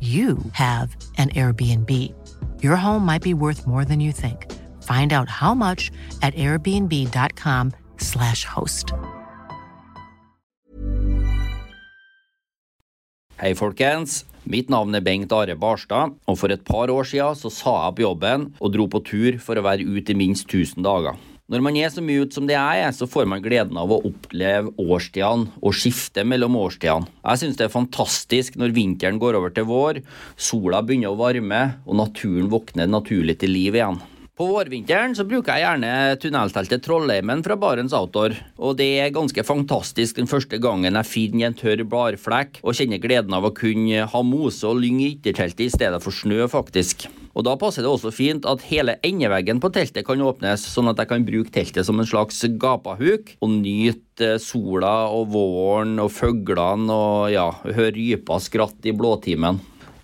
you have an Airbnb. Your home might be worth more than you think. Find out how much at airbnb.com/slash host. Hei, folkens. Mitt navn er Bengt Are Barstad, og for et par år siden så sa jeg opp jobben og dro på tur for å være ute i minst 1000 dager. Når man er så mye ute som det jeg er, så får man gleden av å oppleve årstidene og skifte mellom årstidene. Jeg synes det er fantastisk når vinteren går over til vår, sola begynner å varme og naturen våkner naturlig til liv igjen. På vårvinteren så bruker jeg gjerne tunnelteltet Trollheimen fra Barents Outdoor. Og det er ganske fantastisk den første gangen jeg finner en tørr bladflekk og kjenner gleden av å kunne ha mose og lyng i ytterteltet i stedet for snø, faktisk. Og Da passer det også fint at hele endeveggen på teltet kan åpnes, sånn at jeg kan bruke teltet som en slags gapahuk og nyte sola og våren og fuglene og ja, høre rypa skratte i blåtimen.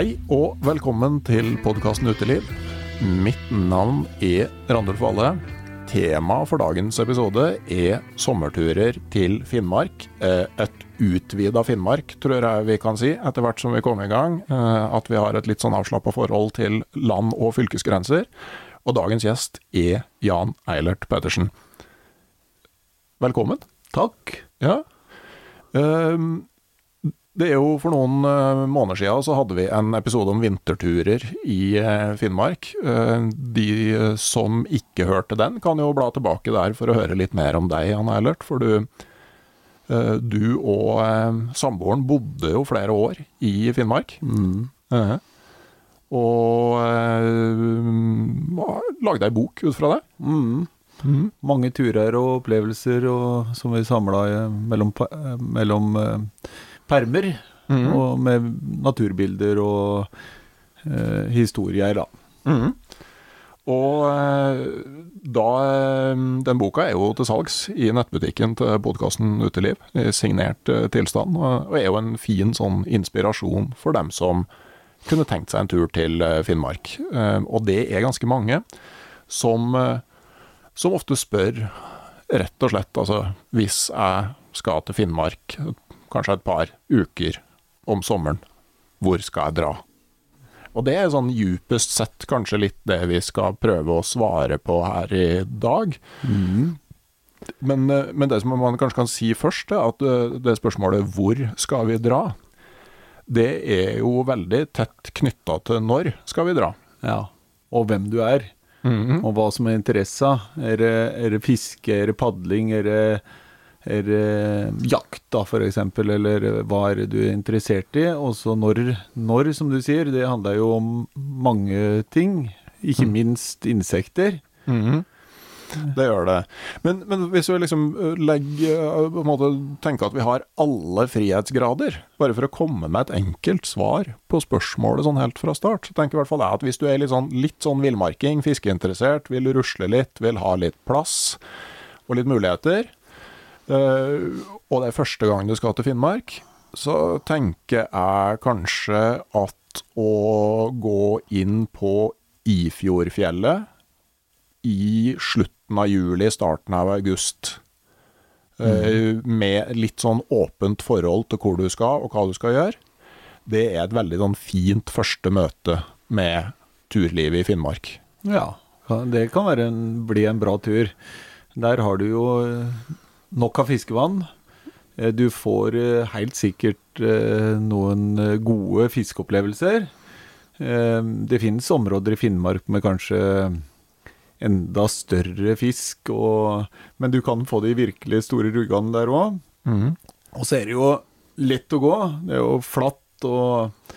Hei og velkommen til podkasten Uteliv. Mitt navn er Randulf Valle. Temaet for dagens episode er sommerturer til Finnmark. Eh, et utvida Finnmark, tror jeg vi kan si, etter hvert som vi kommer i gang. Eh, at vi har et litt sånn avslappa forhold til land- og fylkesgrenser. Og dagens gjest er Jan Eilert Pettersen. Velkommen. Takk. Ja. Um, det er jo For noen uh, måneder siden så hadde vi en episode om vinterturer i uh, Finnmark. Uh, de som ikke hørte den, kan jo bla tilbake der for å høre litt mer om deg, Jan Eilert. For du, du og samboeren bodde jo flere år i Finnmark. Mm. Og lagde ei bok ut fra det. Mm. Mm. Mange turer og opplevelser og, som vi samla mellom, mellom permer. Mm. Og med naturbilder og eh, historier, da. Mm. Og eh, da eh, Den boka er jo til salgs i nettbutikken til podkasten Uteliv, i signert eh, tilstand, og er jo en fin sånn inspirasjon for dem som kunne tenkt seg en tur til Finnmark. Og det er ganske mange som, som ofte spør, rett og slett, altså hvis jeg skal til Finnmark kanskje et par uker om sommeren. Hvor skal jeg dra? Og det er sånn djupest sett kanskje litt det vi skal prøve å svare på her i dag. Mm. Men, men, det som man kanskje kan si først, er at det spørsmålet 'hvor skal vi dra?' det er jo veldig tett knytta til 'når skal vi dra'? Ja. og hvem du er. Mhm. Og hva som er interessa. Er det, er det fiske, er det padling, er det, er det jakt, da, for eksempel, eller hva er det du er interessert i? Og så når, når, som du sier, det handler jo om mange ting. Ikke minst insekter. Mhm. Det gjør det. Men, men hvis vi liksom legger på en måte tenker at vi har alle frihetsgrader, bare for å komme med et enkelt svar på spørsmålet sånn helt fra start, så tenker i hvert fall jeg at hvis du er litt sånn, litt sånn villmarking, fiskeinteressert, vil rusle litt, vil ha litt plass og litt muligheter, og det er første gang du skal til Finnmark, så tenker jeg kanskje at å gå inn på Ifjordfjellet i slutten av juli, starten av august. eh, Med litt sånn åpent forhold til hvor du skal og hva du skal gjøre. Det er et veldig sånn fint første møte med turlivet i Finnmark. Ja, det kan være en, bli en bra tur. Der har du jo eh, nok av fiskevann. Eh, Du får eh, helt sikkert eh, noen gode fiskeopplevelser. Det finnes områder i Finnmark med kanskje enda større fisk, og, men du kan få de virkelig store ruggene der òg. Og så er det jo lett å gå. Det er jo flatt og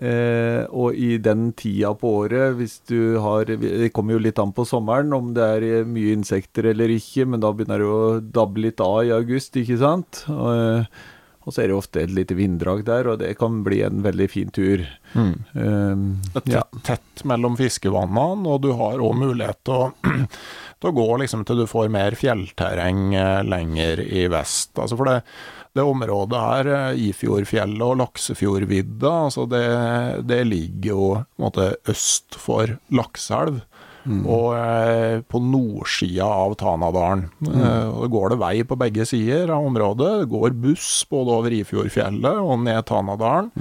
Eh, og i den tida på året, hvis du har Det kommer jo litt an på sommeren om det er eh, mye insekter eller ikke, men da begynner det å dabbe litt av i august, ikke sant? Og, og så er det ofte et lite vinddrag der, og det kan bli en veldig fin tur. Eh, tett, ja. tett, tett mellom fiskevannene, og du har òg mulighet til å, til å gå liksom til du får mer fjellterreng eh, lenger i vest. Altså for det, det området her, eh, Ifjordfjellet og Laksefjordvidda, altså det, det ligger jo måte øst for Lakselv. Og eh, på nordsida av Tanadalen. Eh, og det går det vei på begge sider av området. Det går buss både over Ifjordfjellet og ned Tanadalen.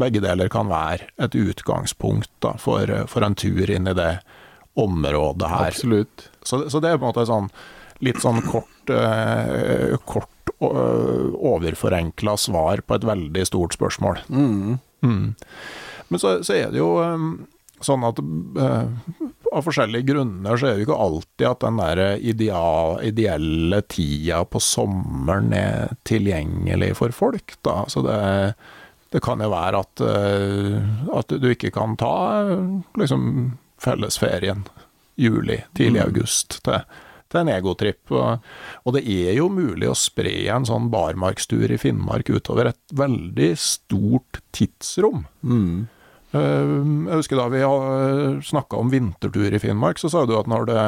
Begge deler kan være et utgangspunkt da, for, for en tur inn i det området her. Absolutt. Så, så det er på en måte sånn litt sånn kort, eh, kort overforenkla svar på et veldig stort spørsmål. Mm. Men så, så er det jo eh, sånn at eh, av forskjellige grunner så er det jo ikke alltid at den der ideal, ideelle tida på sommeren er tilgjengelig for folk, da. Så det, det kan jo være at, eh, at du ikke kan ta eh, liksom fellesferien juli, tidlig august, til, til en egotripp. Og, det er jo mulig å spre en sånn barmarkstur i Finnmark utover et veldig stort tidsrom. Mm. Eh, Jeg husker da vi snakka om vintertur i Finnmark, så sa du at når det,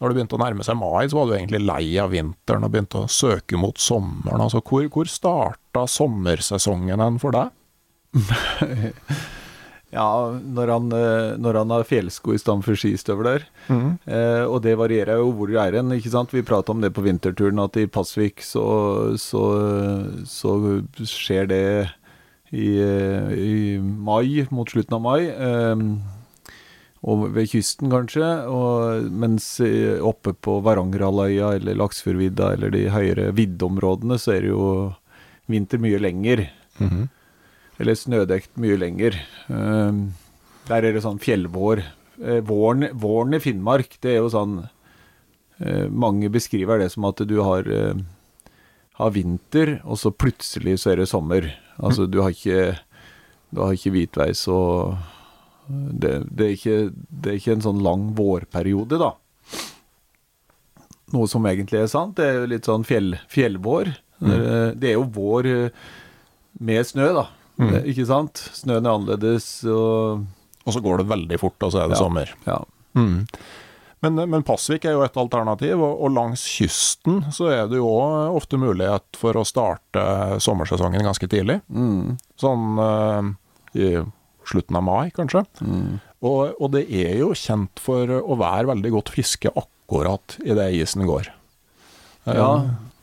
når det begynte å nærme seg mai, så var du egentlig lei av vinteren og begynte å søke mot sommeren. Altså, hvor, hvor starta sommersesongen hen for deg? Ja, når han, eh, når han har fjellsko i stedet for skistøvler. Eh, og det varierer jo hvor du er hen, ikke sant. Vi prata om det på vinterturen, at i Pasvik så, så, så skjer det i, eh, i mai, mot slutten av mai. Eh, og ved kysten, kanskje. Og, mens oppe på Varangerhalvøya eller Laksfjordvidda eller de høyere viddeområdene, så er det jo vinter mye lenger. Eller snødekt mye lenger. Eh, der er det sånn fjellvår. Eh, våren, våren i Finnmark, det er jo sånn eh, Mange beskriver det som at du har, eh, har vinter, og så plutselig så er det sommer. Altså du har ikke, du har ikke hvitveis og det, det, er ikke, det er ikke en sånn lang vårperiode, da. Noe som egentlig er sant. Det er litt sånn fjell, fjellvår. Det- Det er jo vår med snø, da. Det- Ikke sant? Snøen er annerledes og Og så går det veldig fort, og så er det Ja. sommer. Ja. Mm. Men, men Pasvik er jo et alternativ, og, og langs kysten så er det jo ofte mulighet for å starte sommersesongen ganske tidlig. Sånn eh, i slutten av mai, kanskje. Og, og det er jo kjent for å være veldig godt fiske akkurat idet isen går. Eh, ja.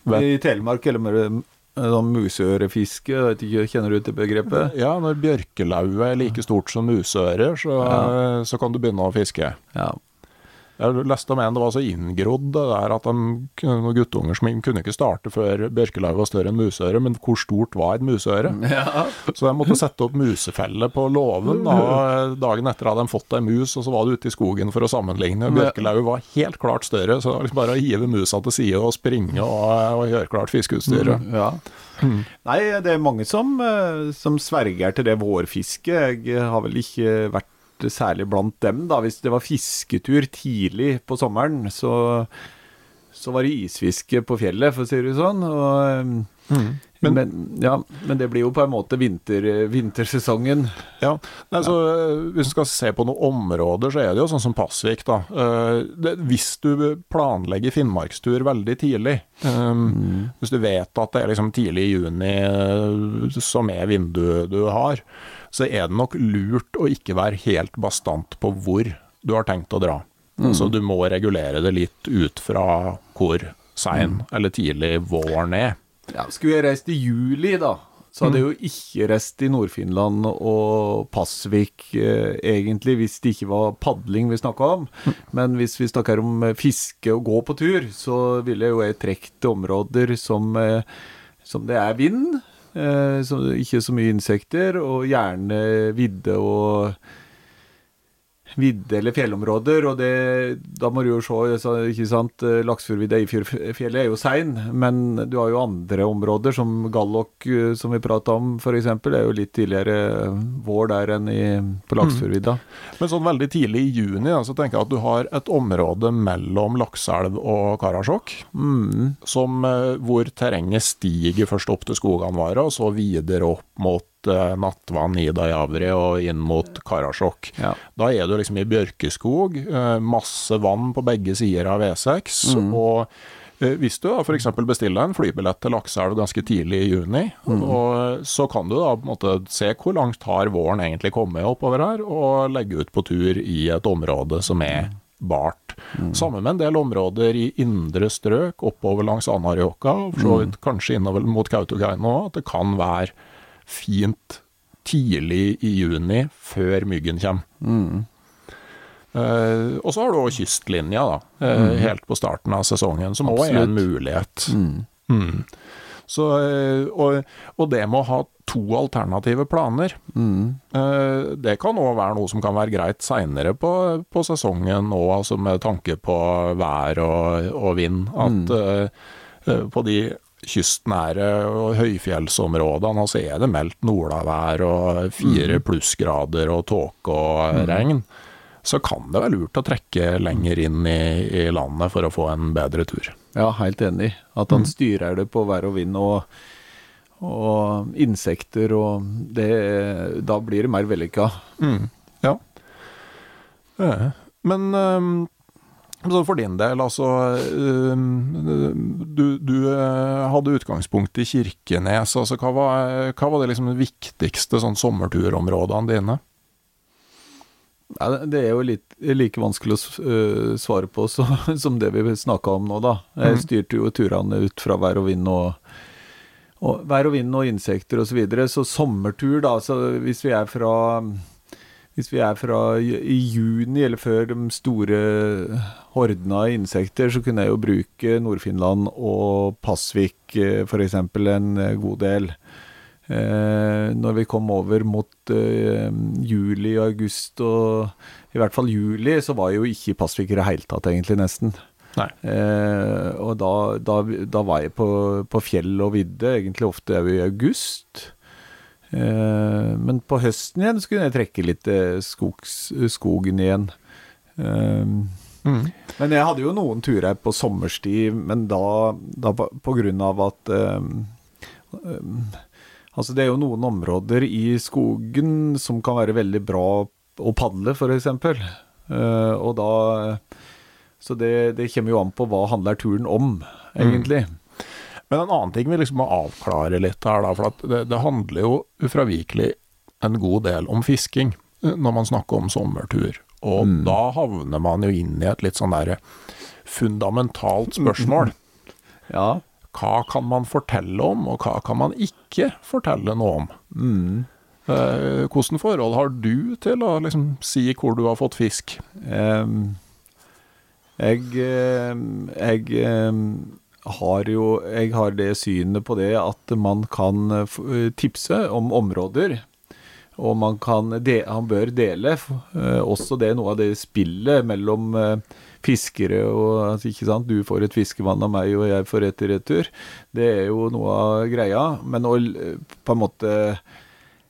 um, I Telemark eller sånn museørefiske, vet ikke, kjenner du til begrepet? Ja, når bjørkelauet er like stort som museører, så, så kan du begynne å fiske. Ja. Jeg leste om en det var så inngrodd det der at de, noen guttunger som kunne ikke starte før bjørkelauget var større enn museøret, men hvor stort var et musøre? Så de måtte sette opp musefelle på låven da, dagen etter hadde de fått ei mus, og så var det ute i skogen for å sammenligne. Bjørkelauget var helt klart større, så det var liksom bare å hive musa til side og springe og, og gjøre klart fiskeutstyret. Mm, ja. Nei, det er mange som, eh, som sverger til det vårfisket. Jeg har vel ikke vært særlig blant dem, da. Hvis det var fisketur tidlig på sommeren, så, så var det isfiske på fjellet, for å si det sånn. Og, Mm. men, men, ja, men det blir jo på en måte vinter, vintersesongen. Ja, nei, så Hvis du skal se på noen områder, så er det jo sånn som Pasvik. da. Eh, det, hvis du planlegger finnmarkstur veldig tidlig, um, hvis du vet at det er liksom tidlig i juni eh, som er vinduet du har, så er det nok lurt å ikke være helt bastant på hvor du har tenkt å dra. Så du må regulere det litt ut fra hvor sein eller tidlig våren er. Ja, skulle jeg reist i juli, da, så hadde jeg jo ikke reist i Nord-Finland og Pasvik, eh, egentlig, hvis det ikke var padling vi snakka om. Men hvis vi snakker om eh, fiske og gå på tur, så ville jeg jo jeg trukket områder som, eh, som det er vind, så ikke så mye insekter, og gjerne vidde og vidde eller fjellområder, og det, da må du jo se, ikke sant, Laksfjordvidda i Eifjordfjellet er jo sein, men du har jo andre områder, som Gallok, eh, som vi prata om f.eks., er jo litt tidligere vår der enn i, på Laksfjordvidda. Men sånn veldig tidlig i juni da, så tenker jeg at du har et område mellom Lakselv og Karasjok, som, eh, hvor terrenget stiger først opp til skogene våre, og så videre opp mot eh, Nattvann, i Dajavri og inn mot Karasjok. Ja. Da er du liksom i bjørkeskog, eh, masse vann på begge sider av V6, og eh, hvis du da f.eks. bestiller en flybillett til Lakselv ganske tidlig i juni, og så kan du da på en måte se hvor langt har våren egentlig kommet oppover her, og legge ut på tur i et område som er bart. sammen med en del områder i indre strøk, oppover langs Anarjoka og for så vidt kanskje innover mot Kautokeino, at det kan være fint tidlig i juni, før myggen kommer. Eh, og så har du også kystlinja, da, eh, helt på starten av sesongen, som òg er en mulighet. Mm. Så, uh, og, og det med å ha to alternative planer, eh, det kan òg være noe som kan være greit seinere på, på sesongen òg, altså med tanke på vær og, og vind. At eh, på de kystnære og høyfjellsområdene altså er det meldt nordavær og fire plussgrader og tåke og regn. Så kan det være lurt å trekke lenger inn i, i landet for å få en bedre tur. Ja, helt enig. At han styrer det på vær og vind og, og insekter og det Da blir det mer vellykka. Ja. Eh, Men ehm, så for din del, altså ehm, Du, du eh, hadde utgangspunkt i Kirkenes. altså Hva var, hva var det liksom de viktigste sånn sommerturområdene dine? Det- er jo litt, like vanskelig å øh, svare på så, som det vi snakka om nå, da. Jeg styrte jo turene ut fra vær og vind og, og vær og vind og insekter osv. Så, videre. så sommertur, da. Så hvis vi er fra hvis vi er fra i juni, eller før de store hordene av insekter, så kunne jeg jo bruke Nord-Finland og Pasvik f.eks. en eh, god del. Eh, når vi kom over mot eh, juli og august, og i hvert fall juli, så var jeg jo ikke Pasvik i det hele tatt, egentlig, nesten. Eh, og da, da, da var jeg på, på fjell og vidde, egentlig ofte òg i august. Eh, men på høsten igjen så kunne jeg trekke litt eh, skogs, skogen igjen. Mm. Men jeg hadde jo noen turer på sommerstid, men da, da på, på grunn av at um, um, Altså, det er jo noen områder i skogen som kan være veldig bra å padle, f.eks. Uh, og da Så det, det kommer jo an på hva handler turen om, egentlig. Men en annen ting vi liksom må avklare litt her, da, for at det, det handler jo ufravikelig en god del om fisking eh, når man snakker om sommertur. Og da havner man jo inn i et litt sånn derre fundamentalt spørsmål. Ja. Hva kan man fortelle om, og hva kan man ikke fortelle noe om? Eh, Hvordan forhold har du til å liksom si hvor du har fått fisk? Ehm, Jeg, jeg har jo Jeg har det synet på det at man kan eh, eh, tipse om områder. Og man kan de, han bør dele eh, også det noe av det spillet mellom fiskere og altså, ikke sant? Du får et fiskevann av meg, og jeg får et i retur. Det er jo noe av greia. Men å på en måte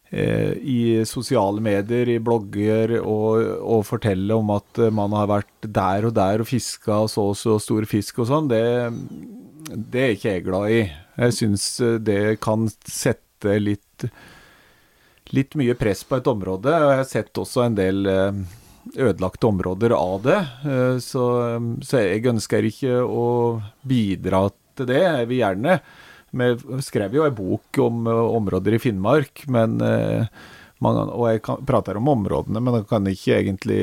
i sosiale medier, i blogger, og, og fortelle om at man har vært der og der og fiska så og så stor fisk og sånn, det, det er ikke jeg glad i. Jeg syns eh, det kan sette litt litt mye press på et område. Og jeg har sett også en del eh, ødelagte områder av det. Eh, Så, så jeg ønsker ikke å bidra til det. Jeg vil gjerne Vi skrev jo en bok om områder i Finnmark, men og jeg prater om områdene, men jeg kan ikke egentlig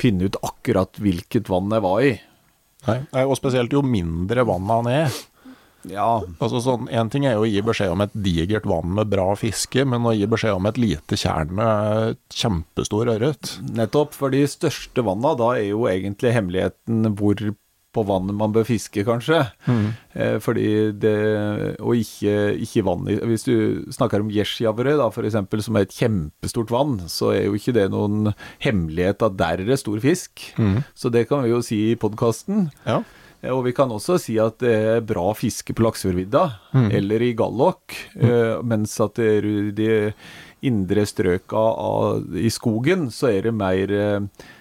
finne ut akkurat hvilket vann jeg var i. Nei, nei, og spesielt jo mindre vann han er. Ja, Altså sånn, En ting er jo å gi beskjed om et digert vann med bra fiske, men å gi beskjed om et lite tjern med kjempestor ørret. Nettopp, for de største vanna, da er jo egentlig hemmeligheten hvor på vannet man bør fiske, kanskje. Eh, fordi det Og ikke, ikke vann Hvis du snakker om Gjesjavre, da, f.eks., som er et kjempestort vann, så er jo ikke det noen hemmelighet at der er det stor fisk. Så det kan vi jo si i podkasten. Ja. Og vi kan også si at det er bra fiske på Laksefjordvidda, eller i Gallok, eh, mens at det er de indre strøka av, i skogen, så er det mer eh, eh,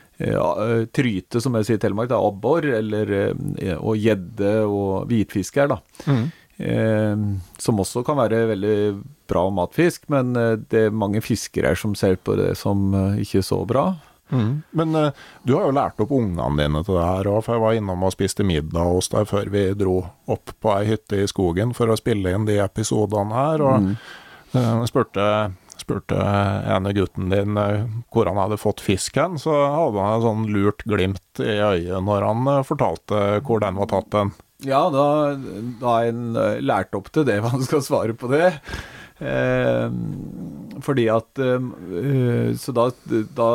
tryte, som jeg sier i Telemark, er abbor, eller, eh, og gjedde og hvitfisk her, da. Eh, som også kan være veldig bra matfisk, men eh, det er mange fiskere her som ser på det som ikke ikke så bra. Men eh, du har jo lært opp ungene dine til det her òg, for jeg var innom og spiste middag hos deg før vi dro opp på ei hytte i skogen for å spille inn de episodene her. Og eh, jeg spurte, spurte ene gutten din eh, hvor han hadde fått fisk hen, så hadde han et sånn lurt glimt i øyet når han eh, fortalte hvor den var tatt hen. Ja, da, da har en lært opp til det, hva han skal svare på det. Eh, fordi at eh, Så da, da,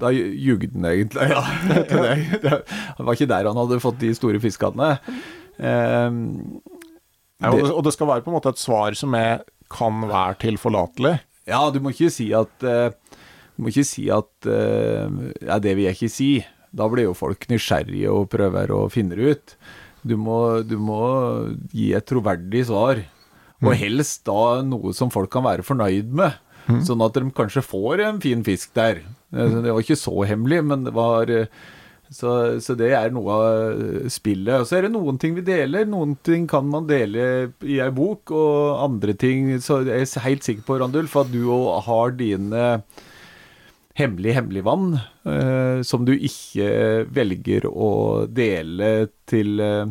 da jugde han egentlig ja, til deg. Det var ikke der han hadde fått de store fiskene. Eh, Ja, og, det, og det skal være på en måte et svar som er, kan være tilforlatelig. Ja, du må ikke si at eh, Du må ikke si at eh, Ja, det vil jeg ikke si. Da blir jo folk nysgjerrige og prøver å finne det ut. Du må, du må gi et troverdig svar. Og helst da noe som folk kan være fornøyd med. Sånn at de kanskje får en fin fisk der. Eh, Det var ikke så hemmelig, men det var så, så det er noe av spillet. Og så er det noen ting vi deler. Noen ting kan man dele i ei bok, og andre ting Så jeg er helt sikker på, Randulf, at du òg har dine hemmelig vann eh, som du ikke velger å dele til eh,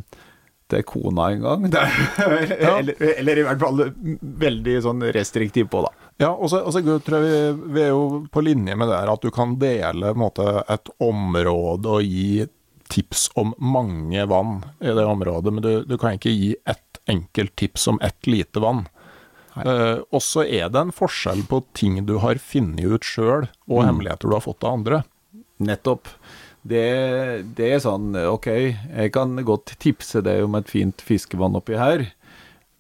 til kona en gang. Det er- eller, eller i hvert fall veldig sånn restriktiv på, da. Ja, og så tror jeg vi, vi er jo på linje med det her at du kan dele måte, et område og gi tips om mange vann i det området, men du, du kan ikke gi ett enkelt tips om ett lite vann. Uh, og så er det en forskjell på ting du har funnet ut sjøl, og hemmeligheter du har fått av andre. Nettopp. Det, det er sånn, ok, jeg kan godt tipse deg om et fint fiskevann oppi her,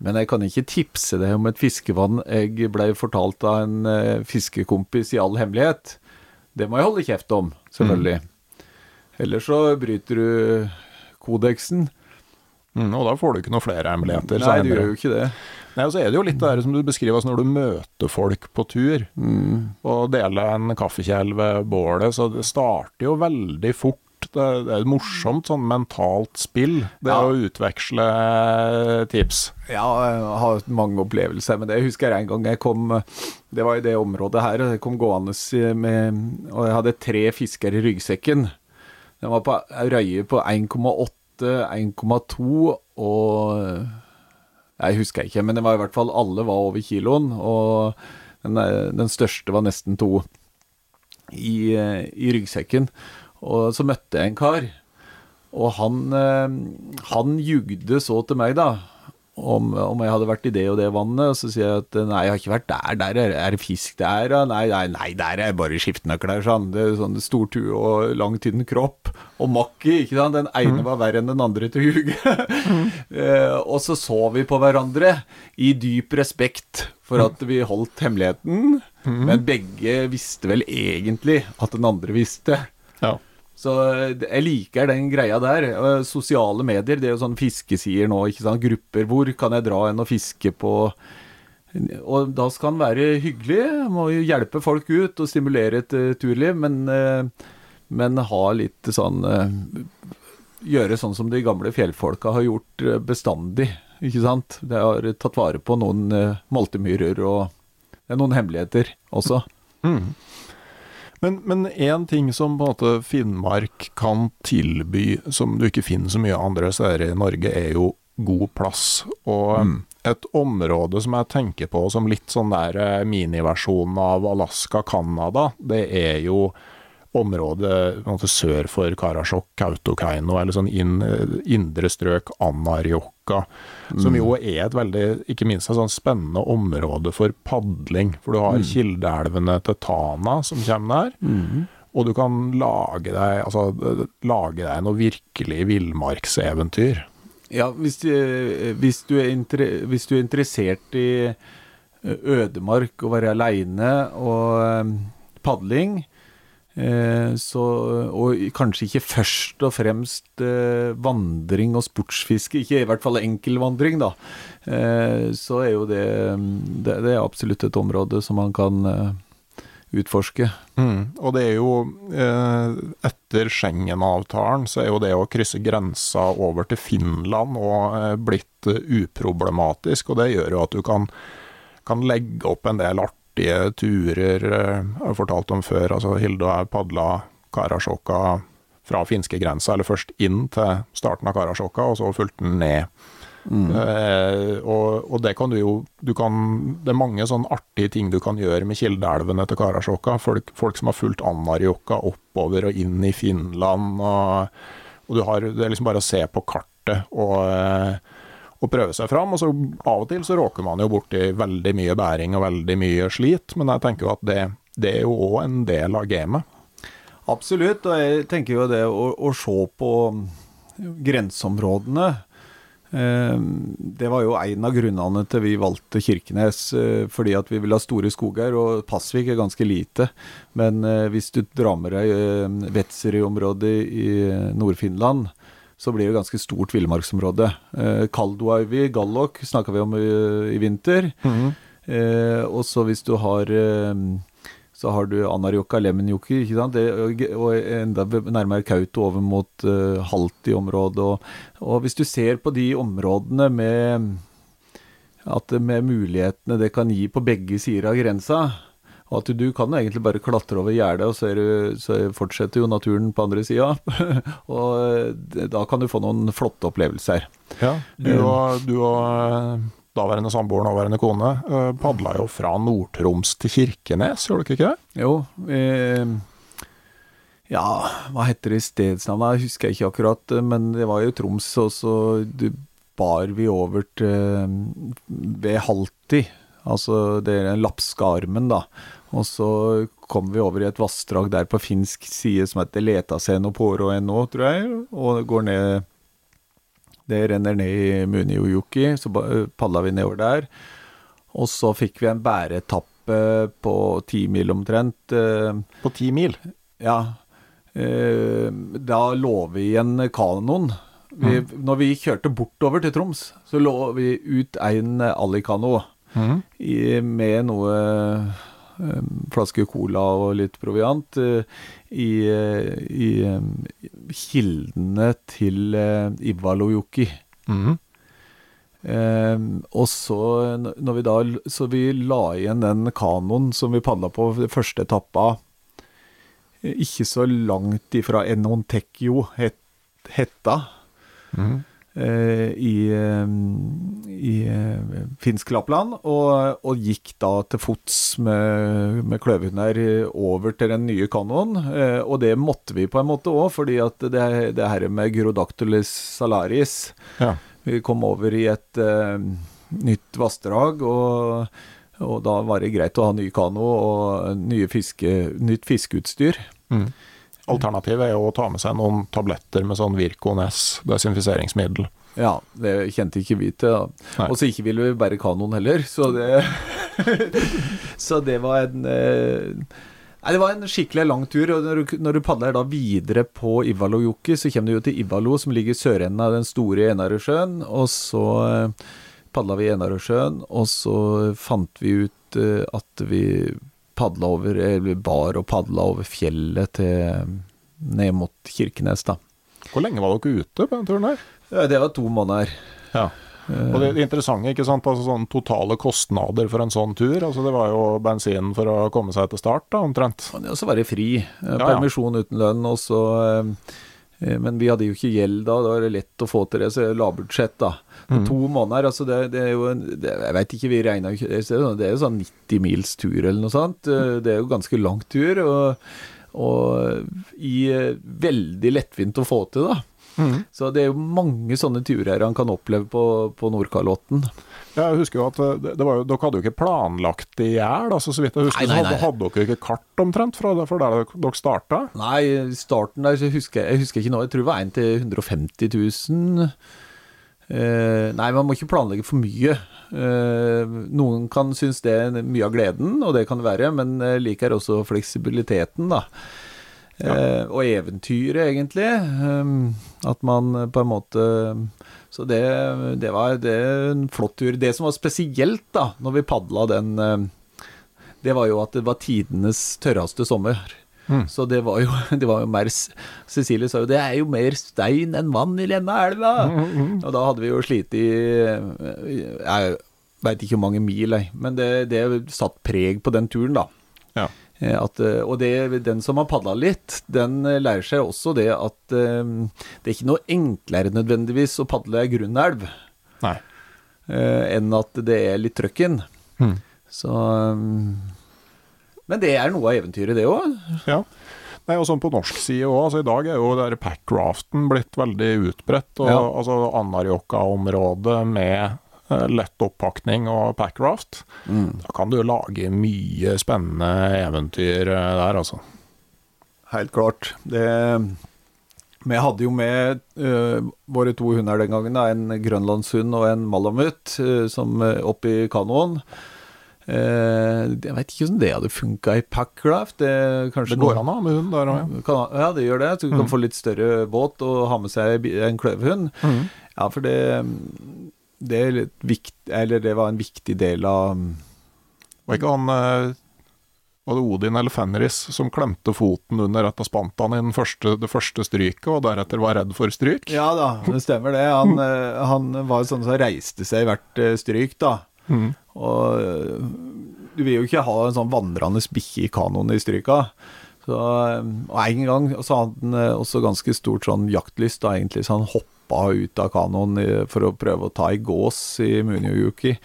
men jeg kan ikke tipse deg om et fiskevann jeg ble fortalt av en eh, fiskekompis i all hemmelighet. Det må jeg holde kjeft om, selvfølgelig. Ellers så bryter du kodeksen. Mm, og da får du ikke noe flere hemmeligheter. Nei, du gjør jo ikke det. Nei, og så er det jo litt det der som du beskriver, altså når du møter folk på tur, og deler en kaffekjel ved bålet, så det starter jo veldig fort. Det, det er et morsomt sånn mentalt spill, det Ja. å utveksle tips. Ja, jeg har mange opplevelser med det. Jeg husker en gang jeg kom Det var i det området her. Jeg kom gående med Og jeg hadde tre fisker i ryggsekken. Den var på røye på 1,8, 1,2 og Jeg husker ikke, men det var i hvert fall alle var over kiloen. Og den, den største var nesten to i, i ryggsekken. Og så møtte jeg en kar. Og han, eh, han jugde så til meg, da. om, om jeg hadde vært i det og det vannet, og så sier jeg at nei, jeg har ikke vært der, der er, er det fisk der, ja. Nei, nei, nei, der er bare skiftenøkler, sånn. Det er sånn stor tue og lang, tynn kropp. Og makki, ikke sant. Den ene var verre enn den andre til huget. eh, og så så vi på hverandre i dyp respekt for at vi holdt hemmeligheten, men begge visste vel egentlig at den andre visste. Ja. Så eh, jeg liker den greia der. Eh, Sosiale medier, det er jo sånn fiskesider nå, ikke sant. Grupper. Hvor kan jeg dra hen og fiske på Og da skal en være hyggelig, må jo hjelpe folk ut og stimulere et eh, turliv, men, men ha litt sånn Gjøre sånn som de gamle fjellfolka har gjort bestandig, ikke sant. Det har tatt vare på noen moltemyrer og noen hemmeligheter også. Men én ting som på en måte Finnmark kan tilby, som du ikke finner så mye andre steder i Norge, er jo god plass. Og et område som jeg tenker på som litt sånn der eh, miniversjon av Alaska-Canada, det er jo området en sør for Karasjok, Kautokeino, eller sånn inn, indre strøk Anarjokka, som jo er et veldig, ikke minst et sånn spennende område for padling. For du har kildeelvene til Tana som kommer der, og du kan lage deg, altså, lage deg noe virkelig villmarkseventyr. Ja, hvis, du- hvis, du hvis du er interessert i eh, ødemark, og være aleine og eh, padling, eh, så, og kanskje ikke først og fremst eh, vandring og sportsfiske, ikke i hvert fall enkelvandring, da, eh, så er jo det, det er absolutt et område som man kan eh, utforske. Mm. Og det er jo eh, Etter Schengen-avtalen så er jo det å krysse grensa over til Finland og eh, blitt eh, uproblematisk, og det gjør jo at du kan, kan legge opp en del artige turer. eh, Jeg har fortalt om før, altså Hilde og jeg padla Karasjokka fra finskegrensa, eller først inn til starten av Karasjokka, og så fulgte den ned. Eh, og, og det kan du jo du kan, Det er mange sånn artige ting du kan gjøre med kildeelvene til Karasjokka. Folk, folk som har fulgt Anarjokka oppover og inn i Finland. Og, og du har, det er liksom bare å se på kartet og, eh, og prøve seg fram. Og så av og til så råker man jo borti veldig mye bæring og veldig mye slit, men jeg tenker jo at det, det er jo òg en del av gamet. Absolutt, og jeg tenker jo det å, å se på grenseområdene eh, Det var jo en av grunnene til vi valgte Kirkenes, eh, fordi at vi vil ha store skoger, og Pasvik er ganske lite. Men eh, hvis du drar med deg Vetseri-området i Nord-Finland, så blir det ganske stort villmarksområde. Eh, Kalduaivi, Gallok snakka vi om i, i vinter. Eh, og så hvis du har eh, så har du Anarjoka, Lemenjoki, ikke sant? Det, og enda nærmere Kauto over mot uh, Halti-området. Og, og hvis du ser på de områdene med, at, med mulighetene det kan gi på begge sider av grensa, og at du kan egentlig bare klatre over gjerdet, og så, du, så fortsetter jo naturen på andre sida. og eh, da kan du få noen flotte opplevelser. Du og, du og eh, daværende samboer, nåværende kone, eh, padla jo fra Nord-Troms til Kirkenes, gjorde dere ikke det? Jo, eh, ja, hva heter det stedsnavnet? Jeg husker ikke akkurat, men det var jo Troms, og så bar vi over til ved Halti. Altså det er Lapskarmen, da. Og så kom vi over i et vassdrag der på finsk side som heter Letaseno Poroeno, tror jeg, og går ned Det renner ned i Muniojoki, så padla vi nedover der. Og så fikk vi en bæretappe på ti mil omtrent. eh, På ti mil. ja. Eh, da lå vi igjen kanoen. Vi, Når vi kjørte bortover til Troms, så lå vi ut en alikano i, med noe flaske cola og litt proviant eh, i, eh, i eh, kildene til Ivalojoki. Mm -hmm. Eh, og så, når vi da, så vi la igjen den kanoen som vi padla på første etappa, eh, ikke så langt ifra Enontekio het, hetta, Mhm. Eh, i, eh, i eh, finsk Lappland, og, og gikk da til fots med, med kløvhunder over til den nye kanoen. Og det måtte vi på en måte òg, fordi at det, det her med Gyrodactylus salaris Ja. vi kom over i et uh, nytt vassdrag, og, og, da var det greit å ha ny kano og fiske, nytt fiskeutstyr. Mm. Alternativet er jo å ta med seg noen tabletter med sånn Virkones desinfiseringsmiddel. Ja, det kjente ikke vi til. da. Og så ikke ville vi bære kanoen heller, så det Så det var en eh, Nei, Det var en skikkelig lang tur. og Når du, når du padler da videre på Ivalojoki, så kommer du jo til Ivalo, som ligger i sørenden av den store Enarøsjøen. Og så eh, padla vi i Enarøysjøen, og så fant vi ut eh, at vi padla over Eller bar og padla over fjellet til ned mot Kirkenes, da. Hvor lenge var dere ute på den turen her? Det var to måneder. Ja. Og det, interessante, ikke sant, altså sånn totale kostnader for en sånn tur. altså Det var jo bensin for å komme seg til start, da, omtrent. Og så var det fri. Eh, permisjon uten lønn. og så... Eh, men vi hadde jo ikke gjeld da, det var lett å få til det, så lavbudsjett, da. Mm. To måneder, altså det, det er jo en, det, Jeg veit ikke, vi regna ikke Det er jo sånn 90 mils tur eller noe sånt. Eh, det er jo ganske lang tur, og, og i, veldig lettvint å få til, da. Mm. Så det er jo mange sånne turer han kan oppleve på, på Nordkalotten. Ja, jeg husker jo at eh, det var jo, Dere hadde jo ikke planlagt det i hjel. Altså, så vidt jeg husker, nei, nei, nei. hadde, dere ikke kart omtrent fra, fra der dere starta? Nei, starten der så husker jeg, jeg husker ikke nå. Jeg tror det var en til 150 000. Eh, nei, man må ikke planlegge for mye. Uh, noen kan synes det er mye av gleden, og det kan det være, men jeg liker også fleksibiliteten, da. Ja. Eh, og eventyret, egentlig. At man på en måte Så det, det var det en flott tur. Det som var spesielt da, når vi padla den, det var jo at det var tidenes tørreste sommer. Mm. Så det var, jo, det var jo mer Cecilie sa jo det er jo mer stein enn vann i denne elva. Mm, mm, mm. Og da hadde vi jo slitt i Jeg veit ikke hvor mange mil, jeg. Men det, det satt preg på den turen, da. Ja. Eh, at, eh, og det, den som har padla litt, den eh, lærer seg også det at det er ikke noe enklere nødvendigvis å padle ei grunn elv uh, enn at det er litt trøkken. Mm. Så um, Men det er noe av eventyret, det òg. Ja. Nei, og sånn på norsk side òg. Altså, I dag er jo der packraften blitt veldig utbredt. og ja. altså Anárjohka-området med Eh, lett oppakning og packraft. Mm. Da kan du lage mye spennende eventyr eh, der, altså. Helt klart. Det vi hadde jo med uh, våre to hunder den gangen, en grønlandshund og en malamut, uh, som uh, oppi kanoen. Uh, jeg vet ikke hvordan det hadde funka i packraft. Det, det går an å ha med hund der òg, ja. ja. det gjør det. Så du mm. kan få litt større båt og ha med seg en kløverhund. Mm. Ja, for det det, vikt, det, var en viktig del av Var ikke han eh, Var det Odin eller Fenris som klemte foten under et av spantene i første, det første stryket, og deretter var redd for stryk? Ja da, det stemmer det. Han, eh, han var sånn som reiste seg i hvert eh, stryk, da. Mm. Og du vil jo ikke ha en sånn vandrende bikkje i kanoen i stryka. Så, og en gang så hadde han også ganske stort sånn jaktlyst, da, egentlig, så han hoppa ut av kanoen for å prøve å ta i gås i Muniojuki.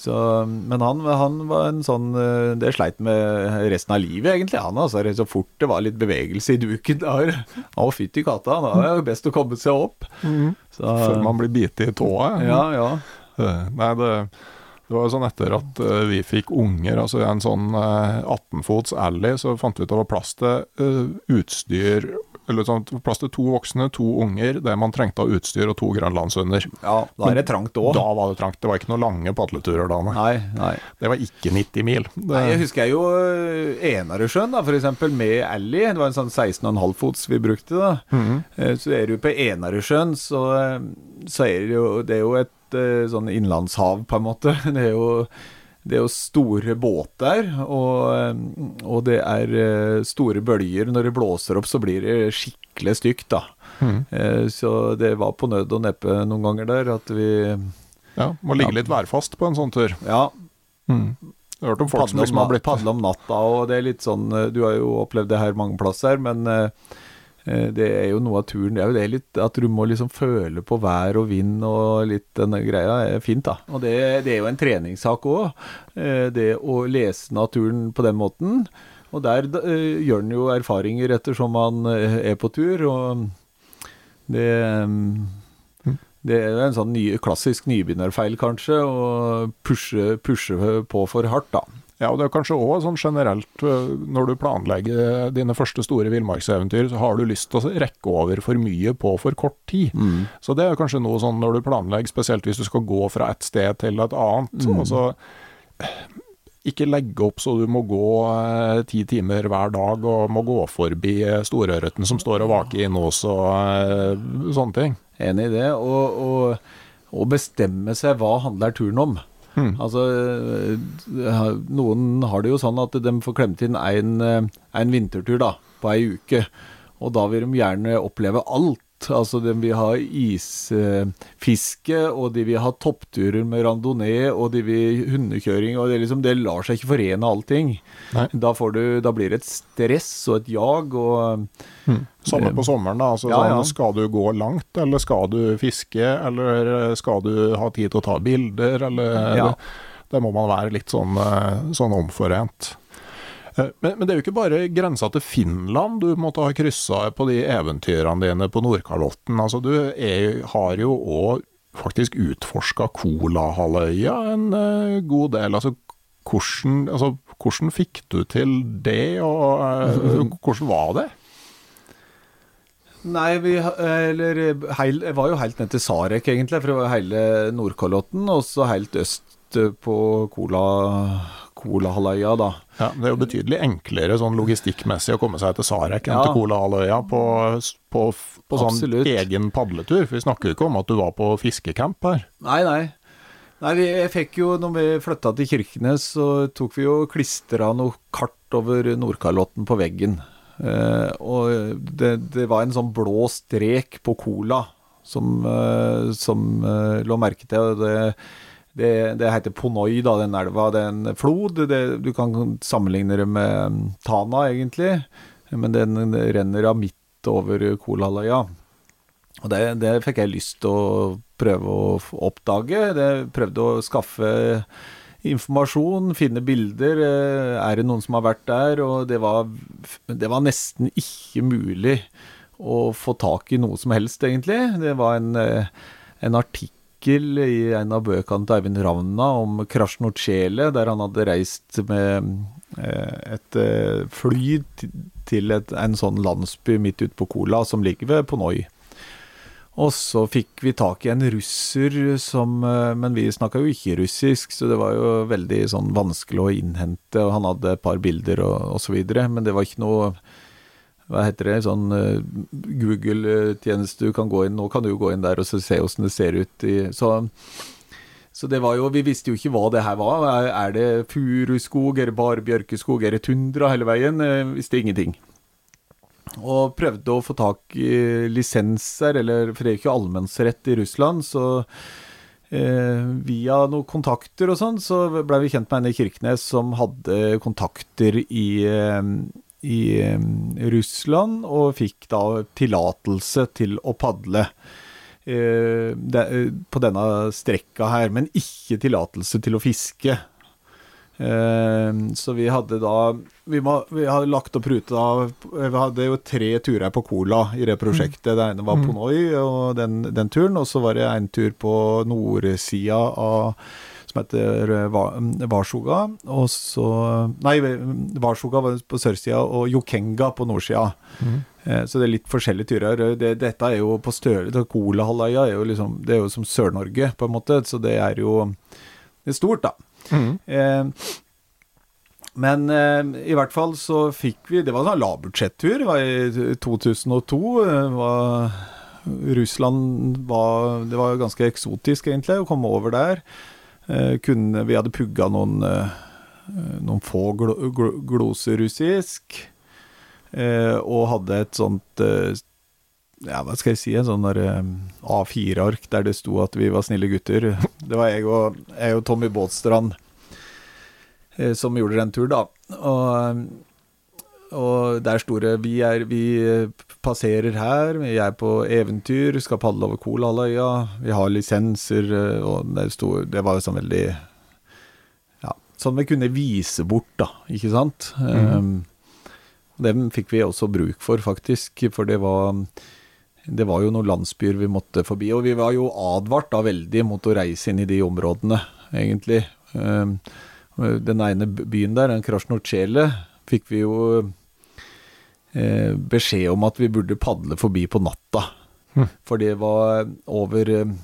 Så, men han, han, var en sånn Det sleit med resten av livet, egentlig. Han altså, Så fort det var litt bevegelse i duken der Å, fytti katta, da er det jo best å komme seg opp. Mm. Så, Før man blir bitt i tåa. Ja, ja. Nei, det, det var jo sånn etter at uh, vi fikk unger, altså i en sånn uh, 18-fots alley, så fant vi ut det var plass til uh, utstyr eller sånn, plass til to voksne, to unger, det man trengte av utstyr og to grønlandshunder. Ja, da er det trangt òg. Da var det trangt. Det var ikke noen lange padleturer da. Nei, nei. Det var ikke 90 mil. Det... Nei, jeg husker jo eh, Enarøysjøen, da, f.eks. med Ally. Det var en sånn 16,5 fots vi brukte. da. Mm -hmm. Så er du på Enarøysjøen, så, eh, så er det jo, det er jo et sånn innlandshav, på en måte. Det er jo det er jo store båter, og, og, det er eh, store bølger. Når det blåser opp, så blir det skikkelig stygt, da. Mm. Så det var på nød og neppe noen ganger der at vi Ja, må ligge ja. litt værfast på en sånn tur. Ja. Mm. Jeg har hørt om folk padle som liksom har blitt Padle om natta, og det er litt sånn Du har jo opplevd det her mange plasser, men Eh, det er jo noe av turen. Det er jo det litt at du må liksom føle på vær og vind og litt denne greia. er fint, da. Og det, det er jo en treningssak òg. Eh, det å lese naturen på den måten. Og der uh, gjør en jo erfaringer ettersom man er på tur. Og det um, Det er en sånn ny, klassisk nybegynnerfeil, kanskje, å pushe, pushe på for hardt, da. Ja, og det er kanskje òg sånn generelt øh, når du planlegger dine første store villmarkseventyr, så har du lyst til å rekke over for mye på for kort tid. Mm. Så det er kanskje noe sånn når du planlegger, spesielt hvis du skal gå fra et sted til et annet. Mm. Altså, ikke legge opp så du må gå eh, ti timer hver dag og må gå forbi eh, storørreten som står og vaker inne hos og eh, sånne ting. Enig i det. Og, og, og bestemme seg hva handler turen om. Mm. Altså, eh, noen har det jo sånn at de får klemt inn en, eh, en vintertur da, på ei uke. Og da vil de gjerne oppleve alt. Altså, de vil ha isfiske, og de vil ha toppturer med randonee, og de vil hundekjøring, og det, liksom, det lar seg ikke forene allting. Da, får du, da blir det et stress og et jag, og Samme på sommeren, da. Altså, Ja, ja. Sånn, skal du gå langt, eller skal du fiske, eller skal du ha tid til å ta bilder, eller Ja. det, det må man være litt sånn, eh, sånn omforent. Eh, Men, men det er jo ikke bare grensa til Finland du måtte ha kryssa på de eventyrene dine på Nordkalotten. Altså, du er, har jo òg faktisk utforska Kolahalvøya en uh, god del. Altså, hvordan, altså, hvordan fikk du til det, og uh, hvordan var det? Nei, vi eller heil, var jo helt ned til Sarek, egentlig, var hele Nordkalotten, og så helt øst på Kola, Kolahalvøya, da. Ja, Det er jo betydelig enklere sånn logistikkmessig å komme seg til Sarek enn Ja. til Kolahalvøya på, på, på sånn Absolutt. egen padletur. For vi snakker jo ikke om at du var på fiskecamp her. Nei, nei. Nei, vi, jeg fikk jo, når vi flytta til Kirkenes, så tok vi jo klistra noe kart over Nordkalotten på veggen. Eh, og det, det var en sånn blå strek på Cola som, eh, som eh, lå merke til. og det det, det heter Ponoi, da, den elva. Det er en flod. Det, du kan sammenligne det med mm, Tana, egentlig. Men den renner av midt over Kolahalvøya. Og det, det fikk jeg lyst til å prøve å oppdage. Jeg prøvde å skaffe informasjon, finne bilder. eh, Er det noen som har vært der? Og det var, det var nesten ikke mulig å få tak i noe som helst, egentlig. Det var en, eh, en artikkel i en av bøkene til Eivind Ravna om Krasjnotsjele, der han hadde reist med eh, et eh, fly til et, en sånn landsby midt ute på Kola, som ligger ved Ponoi. Og så fikk vi tak i en russer som eh, Men vi snakka jo ikke russisk, så det var jo veldig sånn vanskelig å innhente. Og han hadde et par bilder og, videre, men det var ikke noe Hva heter det? Sånn eh, Google-tjeneste du kan gå inn Nå kan du jo gå inn der og se åssen det ser ut i Så så det var jo, Vi visste jo ikke hva det her var. Er, det furuskog, er det bare bjørkeskog, er det tundra hele veien? Vi visste ingenting. Og prøvde å få tak i lisenser, eller for det er jo ikke allmennsrett i Russland, så eh, via noen kontakter og sånn, så ble vi kjent med en i Kirkenes som hadde kontakter i, eh, i Russland, og fikk da tillatelse til å padle. eh, eh, på denne strekka her, men ikke tillatelse til å fiske. Eh, så vi hadde da Vi, må, vi hadde lagt opp ruta Vi hadde jo tre turer på Cola i det prosjektet. Det ene var på Noi, og den, den turen. Og så var det en tur på nordsida av som heter eh, Varsoga. Og så Nei, Varsoga var på sørsida, og Jokenga på nordsida. Mm. Så det er litt forskjellige turer. Det, dette er jo på større Kolahalvøya er jo liksom Det er jo som Sør-Norge, på en måte. Så det er jo Det er stort, da. Eh, men eh, i hvert fall så fikk vi Det var en sånn lavbudsjettur. Det var i 2002. Var, Russland var Det var ganske eksotisk, egentlig, å komme over der. Eh, kunne, vi hadde pugga noen, eh, noen få gl gl gloser russisk. Eh, og hadde et sånt eh, ja, hva skal jeg si, en sånn eh, A4-ark der det sto at vi var snille gutter. Det var jeg og, jeg og Tommy Båtstrand eh, som gjorde den turen, da. Og, og der sto det vi, er, vi passerer her, vi er på eventyr, skal padle over Kolahalvøya, vi har lisenser, eh, og det, sto, det var jo sånn veldig Ja, sånn vi kunne vise bort, da, ikke sant? Um, dem fikk vi også bruk for, faktisk, for det var det var jo noen landsbyer vi måtte forbi. Og vi var jo advart da veldig mot å reise inn i de områdene, egentlig. Eh, den ene byen der, den Krasjnotsjele, fikk vi jo beskjed om at vi burde padle forbi på natta. Mm. For det var over eh,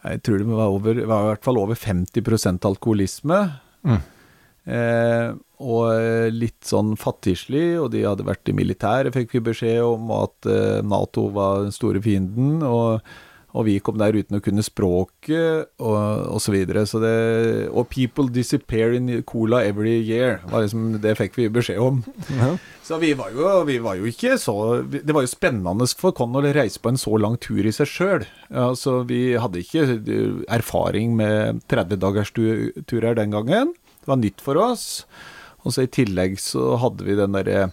Jeg tror det var, over, var i hvert fall over 50% alkoholisme. Mm. Eh, og eh, litt sånn fattigslig, og de hadde vært i militæret, fikk vi beskjed om, at eh, Nato var den store fienden. og og vi kom der uten å kunne språket, og, og så videre. Så det, og 'people disappear in cola every year', var liksom, det fikk vi beskjed om. Ja. Så vi var, jo, vi var jo ikke så Det var jo spennende for Con å reise på en så lang tur i seg sjøl. Altså, vi hadde ikke erfaring med 30 dagers turer den gangen. Det var nytt for oss. Og så i tillegg så hadde vi den derre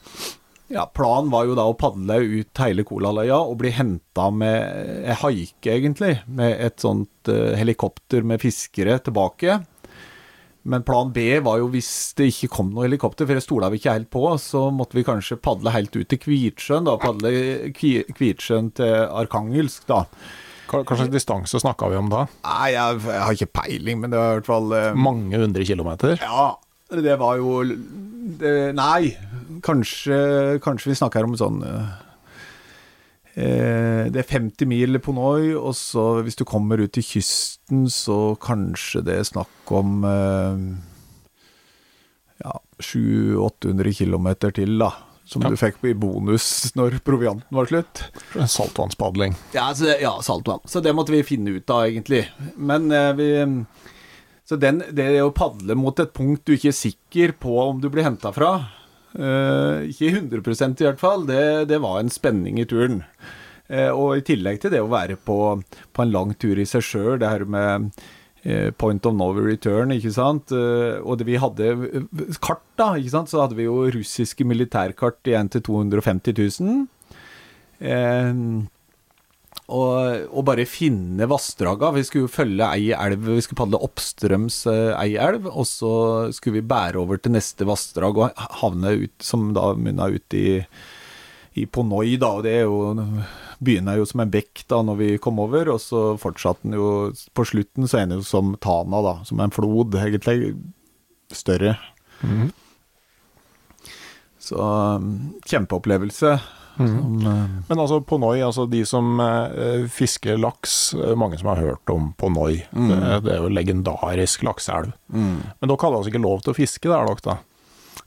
ja, Planen var jo da å padle ut hele Kolaløya og bli henta med ei haike, egentlig. Med et sånt uh, helikopter med fiskere tilbake. Men plan B var jo hvis det ikke kom noe helikopter, for det stola vi ikke helt på, så måtte vi kanskje padle helt ut til Kvitsjøen. da, Padle Kvitsjøen til Arkangelsk, da. Hva, slags distanse snakka vi om da? Nei, jeg, jeg, har ikke peiling, men det var i hvert fall uh, Mange hundre kilometer? Ja, det var jo det, Nei, kanskje, kanskje vi snakker om sånn uh, det er 50 mil på Noi, og så hvis du kommer ut til kysten, så kanskje det er snakk om uh, ja, 700-800 km til, da. Som Ja. du fikk i bonus når provianten var slutt. Saltvannspadling. Ja, så, ja, saltvann. Så det måtte vi finne ut av, egentlig. Men eh, vi Så den, det å padle mot et punkt du ikke er sikker på om du blir henta fra, eh, ikke 100% i hvert fall, det, det var en spenning i turen. Eh, og i tillegg til det å være på, på en lang tur i seg sjøl, det her med eh, point of no return, ikke sant. Eh, og vi hadde eh, kart, da, ikke sant. Så hadde vi jo russiske militærkart igjen til 250 000. Og, og bare finne vassdraga. Vi skulle jo følge ei elv, vi skulle padle oppstrøms eh, ei elv, og så skulle vi bære over til neste vassdrag og havne ut, som da munna ut i, i Ponoi, da, og det er jo Begynner jo som en bekk da når vi kom over, og så fortsatte den jo På slutten så er den jo som Tana, da, som en flod, egentlig. Større. Mhm. Så um, kjempeopplevelse. Som, eh, Men altså Ponoi, altså de som eh, fisker laks, eh, mange som har hørt om Ponoi. Mm. Det, det er jo legendarisk lakseelv. Men dere hadde altså ikke lov til å fiske der, dere da?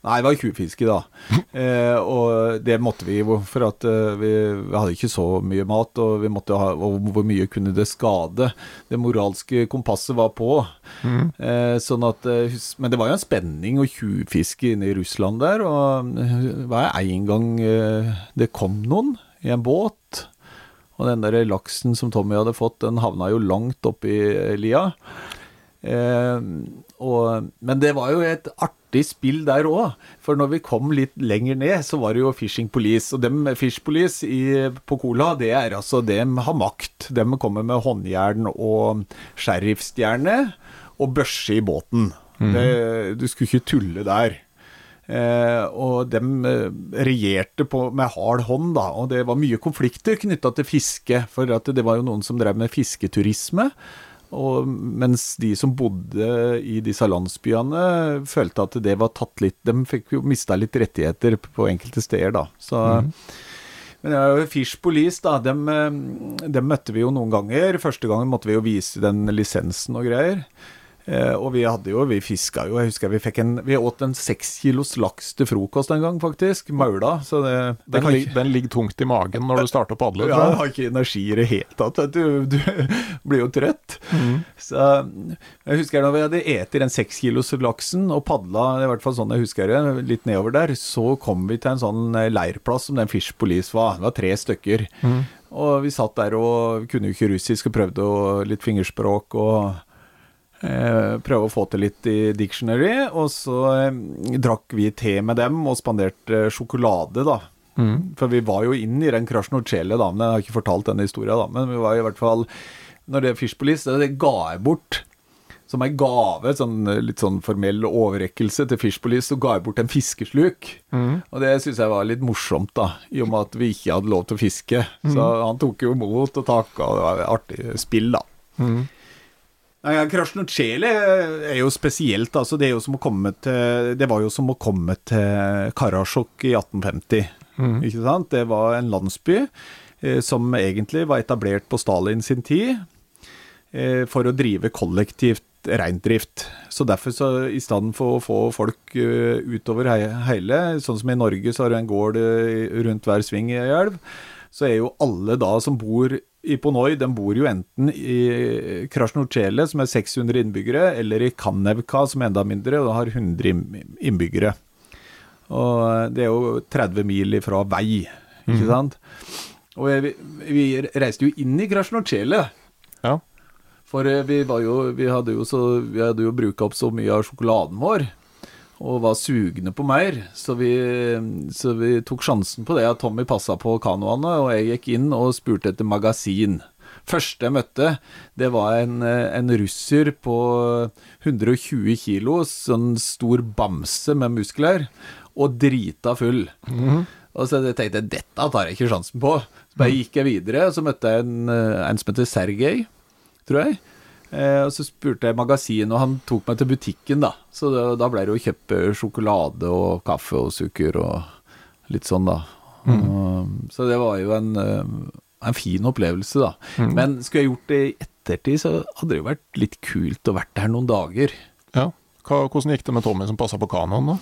Nei, det var tjuvfiske, da. Eh, og det måtte vi for at eh, vi, vi hadde ikke så mye mat, og vi måtte ha og hvor mye kunne det skade. Det moralske kompasset var på. Eh, sånn at, eh, men det var jo en spenning å tjuvfiske inne i Russland der, og eh, var en gang det kom noen i en båt. Og den der laksen som Tommy hadde fått, den havna jo langt oppi lia. Eh, og, men det var jo et artig spill der òg. For når vi kom litt lenger ned, så var det jo Fishing Police. Og dem Fish Police i, på Cola, det er altså Dem har makt. Dem kommer med håndjern og sheriffstjerne og børse i båten. det, du skulle ikke tulle der. Eh, og dem eh, regjerte på, med hard hånd, da. Og det var mye konflikter knytta til fiske. For at det var jo noen som drev med fisketurisme. Og mens de som bodde i disse landsbyene, følte at det var tatt litt De fikk jo mista litt rettigheter på enkelte steder, da. Så Men ja, Fish Police, da, dem, eh, dem møtte vi jo noen ganger. Første gangen måtte vi jo vise den lisensen og greier. Eh, og vi hadde jo, vi fiska jo, jeg husker vi fikk en Vi åt en seks kilos laks til frokost en gang, faktisk. Maula. Så det, den, Den, ikke- den ligger tungt i magen når du starter å padle. ja, jeg har ikke energi i det hele tatt. Du, du blir jo trøtt. Så jeg husker når vi hadde eter den seks kilos laksen og padla, i hvert fall sånn jeg husker det, litt nedover der, så kom vi til en sånn eh, leirplass som den Fish Police var. Det var tre stykker. Og vi satt der og kunne jo ikke russisk og prøvde litt fingerspråk og prøve å få til litt i dictionary. Og så eh, drakk vi te med dem og spanderte sjokolade, da. For vi var jo inn i den Krasjnotsjele, da. Men jeg har ikke fortalt denne historien, da. Men vi var i hvert fall Når det Fish Police, det ga jeg bort som ei gave, sånn, eh, litt sånn formell overrekkelse til Fish Police, så ga jeg bort en fiskesluk. Og det syns jeg var litt morsomt, da, i og med at vi ikke hadde lov til å fiske. Så han tok jo imot og takka, og det var et artig spill, da. Ja, Krasjnocele er jo spesielt. altså Det er til Det var jo som å komme til Karasjok i 1850. Ikke sant? Det var en landsby eh, som egentlig var etablert på Stalin sin tid eh, for å drive kollektivt reindrift. Så derfor, så i stedet for å få folk uh, utover he hele, sånn som i Norge, så har du en gård eh, rundt hver sving i ei elv, så er jo alle da som bor i den bor jo enten i Krasjnocele, som er 600 innbyggere, eller i Kanevka, som er enda mindre, og har 100 innbyggere. Og det er jo 30 mil ifra vei, ikke sant? Og vi, vi reiste jo inn i Krasjnocele. Ja. For eh, vi, var jo, vi hadde jo, så, vi hadde jo bruka opp så mye av sjokoladen vår, og var sugne på mer, så vi, så vi tok sjansen på det at Tommy passa på kanoene, og jeg gikk inn og spurte etter magasin. Første jeg møtte, det var en, en russer på 120 kilo, sånn stor bamse med muskler, og drita full. Og så jeg tenkte jeg, dette tar jeg ikke sjansen på. Så bare gikk jeg videre, og så møtte jeg en, en som heter Sergej, tror jeg. Eh, og så spurte jeg magasin, og han tok meg til butikken, da. Så da, da ble det å kjøpe sjokolade og kaffe og sukker og litt sånn, da. Og, så det var jo en, eh, en fin opplevelse, da. Men skulle jeg gjort det i ettertid, så hadde det jo vært litt kult å vært der noen dager. ja. Hvordan gikk det med Tommy som passa på kanoen, da?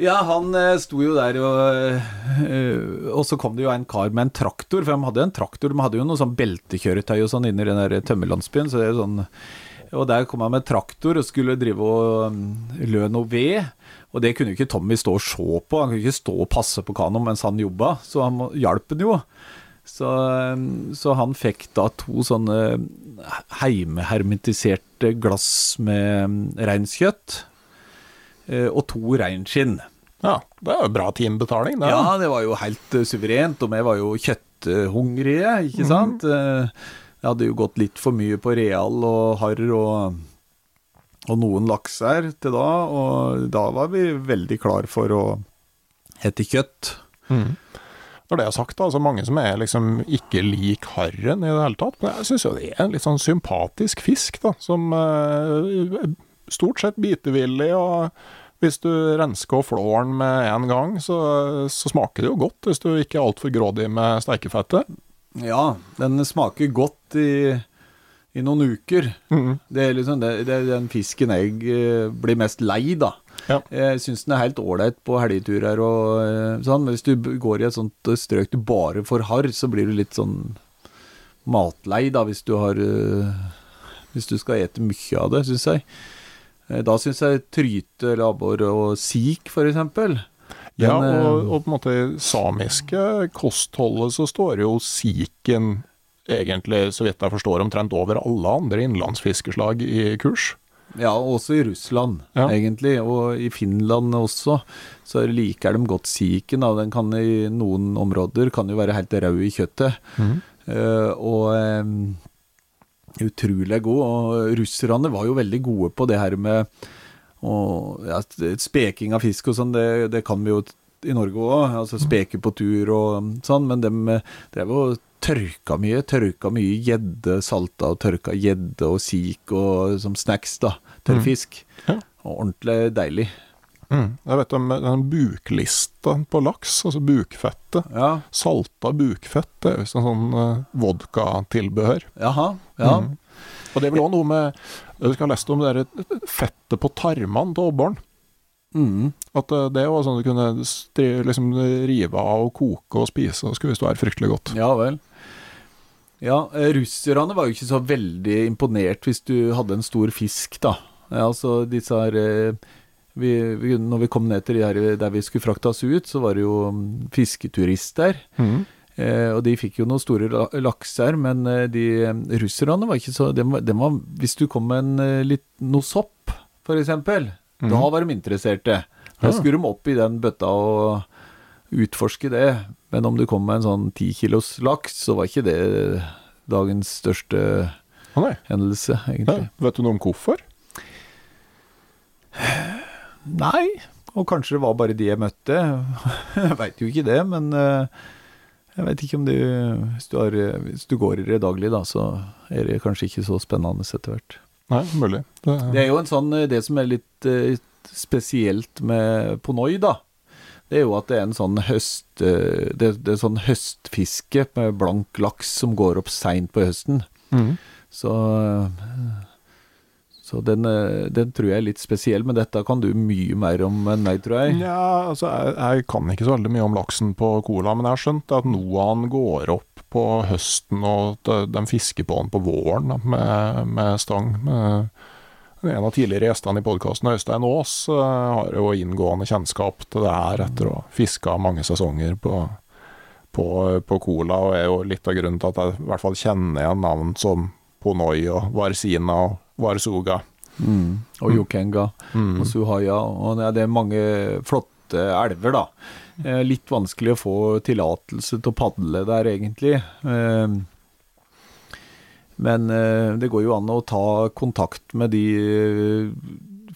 Ja, han eh, sto jo der, og, eh, og så kom det jo en kar med en traktor. For de hadde en traktor, de hadde jo noe sånn beltekjøretøy og sånn inni den der tømmerlandsbyen. Så det er jo sånn og der kom han med traktor og skulle drive og mm, lø noe ved. Og det kunne jo ikke Tommy stå og se på. Han kunne ikke stå og passe på kanoen mens han jobba, så han hjalp han jo. Så, mm, så han fikk da to sånne heimehermetiserte glass med mm, reinskjøtt. Eh, Og to reinskinn. Ja, det er jo bra timebetaling, det. Ja, det var jo helt eh, suverent, og vi var jo kjøtthungrige, ikke sant? Eh, Jeg hadde jo gått litt for mye på real og harr og, og noen lakser til da, og da var vi veldig klar for å hete kjøtt. Når det er sagt, altså så mange som er liksom ikke lik harren i det hele tatt. Men jeg syns jo det er en litt sånn sympatisk fisk, da, som eh, stort sett bitevillig. og hvis du rensker og flår den med en gang, så, så smaker det jo godt, hvis du ikke er altfor grådig med steikefettet. Ja, den smaker godt i, i noen uker. Det er liksom det, det er den fisken jeg eh, blir mest lei, da. Ja. Jeg syns den er helt ålreit på helgeturer og eh, sånn, men hvis du går i et sånt strøk du bare får harr, så blir du litt sånn matlei, da, hvis du har eh, Hvis du skal ete mye av det, syns jeg. Eh, Da syns jeg tryte, labbor og sik, eksempel. Ja, eh, og, og på en måte samiske kostholdet så står jo siken egentlig, så vidt jeg forstår, omtrent over alle andre innlandsfiskeslag i kurs. Ja, også i Russland, Ja. egentlig, og i Finland også, så liker de godt siken. Da. Den kan i noen områder kan jo være helt rød i kjøttet. Eh, og eh, utrolig god. Og russerne var jo veldig gode på det her med og, ja, speking av fisk og sånn, det, det kan vi jo i Norge òg. Altså speke på tur og sånn, men de drev og tørka mye. Tørka mye gjedde, salta og tørka gjedde og sik og som snacks, da. Tørrfisk. Ja. Og ordentlig deilig. Jeg vet om den buklista på laks, altså bukfettet. Ja. Salta bukfett, det er visst sånn, sånn uh, vodkatilbehør. Jaha. Ja. Mm. Og det er vel også noe med Du skal ha lest om det der fettet på tarmene til abboren. Mm. At uh, det var sånn du kunne liksom rive av og koke og spise, og skulle visst være fryktelig godt. Ja vel. Ja, eh, russerne var jo ikke så veldig imponert hvis du hadde en stor fisk, da. Altså disse her eh, vi, vi, Når vi kom ned til de der vi skulle fraktes ut, så var det jo mm, fisketurister. Eh, og de fikk jo noen store la- lakser, men eh, de eh, russerne var ikke så de, de var, Hvis du kom med en, eh, litt, noe sopp, for eksempel, da var de interesserte. Da Ja. skulle de opp i den bøtta og utforske det. Men om du kom med en sånn ti kilos laks, så var ikke det dagens største hendelse, Ja, vet du noe om hvorfor? Nei, og kanskje det var bare de jeg møtte. Jeg veit jo ikke det, men eh, jeg vet ikke om det hvis du, har, hvis du går i det daglig, da, så er det kanskje ikke så spennende etter hvert. Nei, mulig. Det, Det er jo en sånn, det som er litt eh, spesielt med Ponoi, da. Det er jo at det er en sånn høst eh, det, det er sånn høstfiske med blank laks som går opp seint på høsten. Mm. Så, eh, så den, eh, den tror jeg er litt spesiell, men dette kan du mye mer om enn meg, tror jeg. Ja, altså jeg, jeg kan ikke så veldig mye om laksen på Cola, men jeg har skjønt at Noan går opp på høsten, og at de fisker på den på våren med, med stang. Med, en av tidligere gjestene i podkasten, Øystein Aas, eh, har jo inngående kjennskap til det her etter å ha fiska mange sesonger på, på, på Cola, og er jo litt av grunnen til at jeg i hvert fall kjenner igjen navn som Ponoi og Varsina og Varsuga. Mm. Og Jokenga og Suhaya. Og det er- mange flotte elver, da. Eh, litt vanskelig å få tillatelse til å padle der, egentlig. Eh, men eh, det går jo an å ta kontakt med de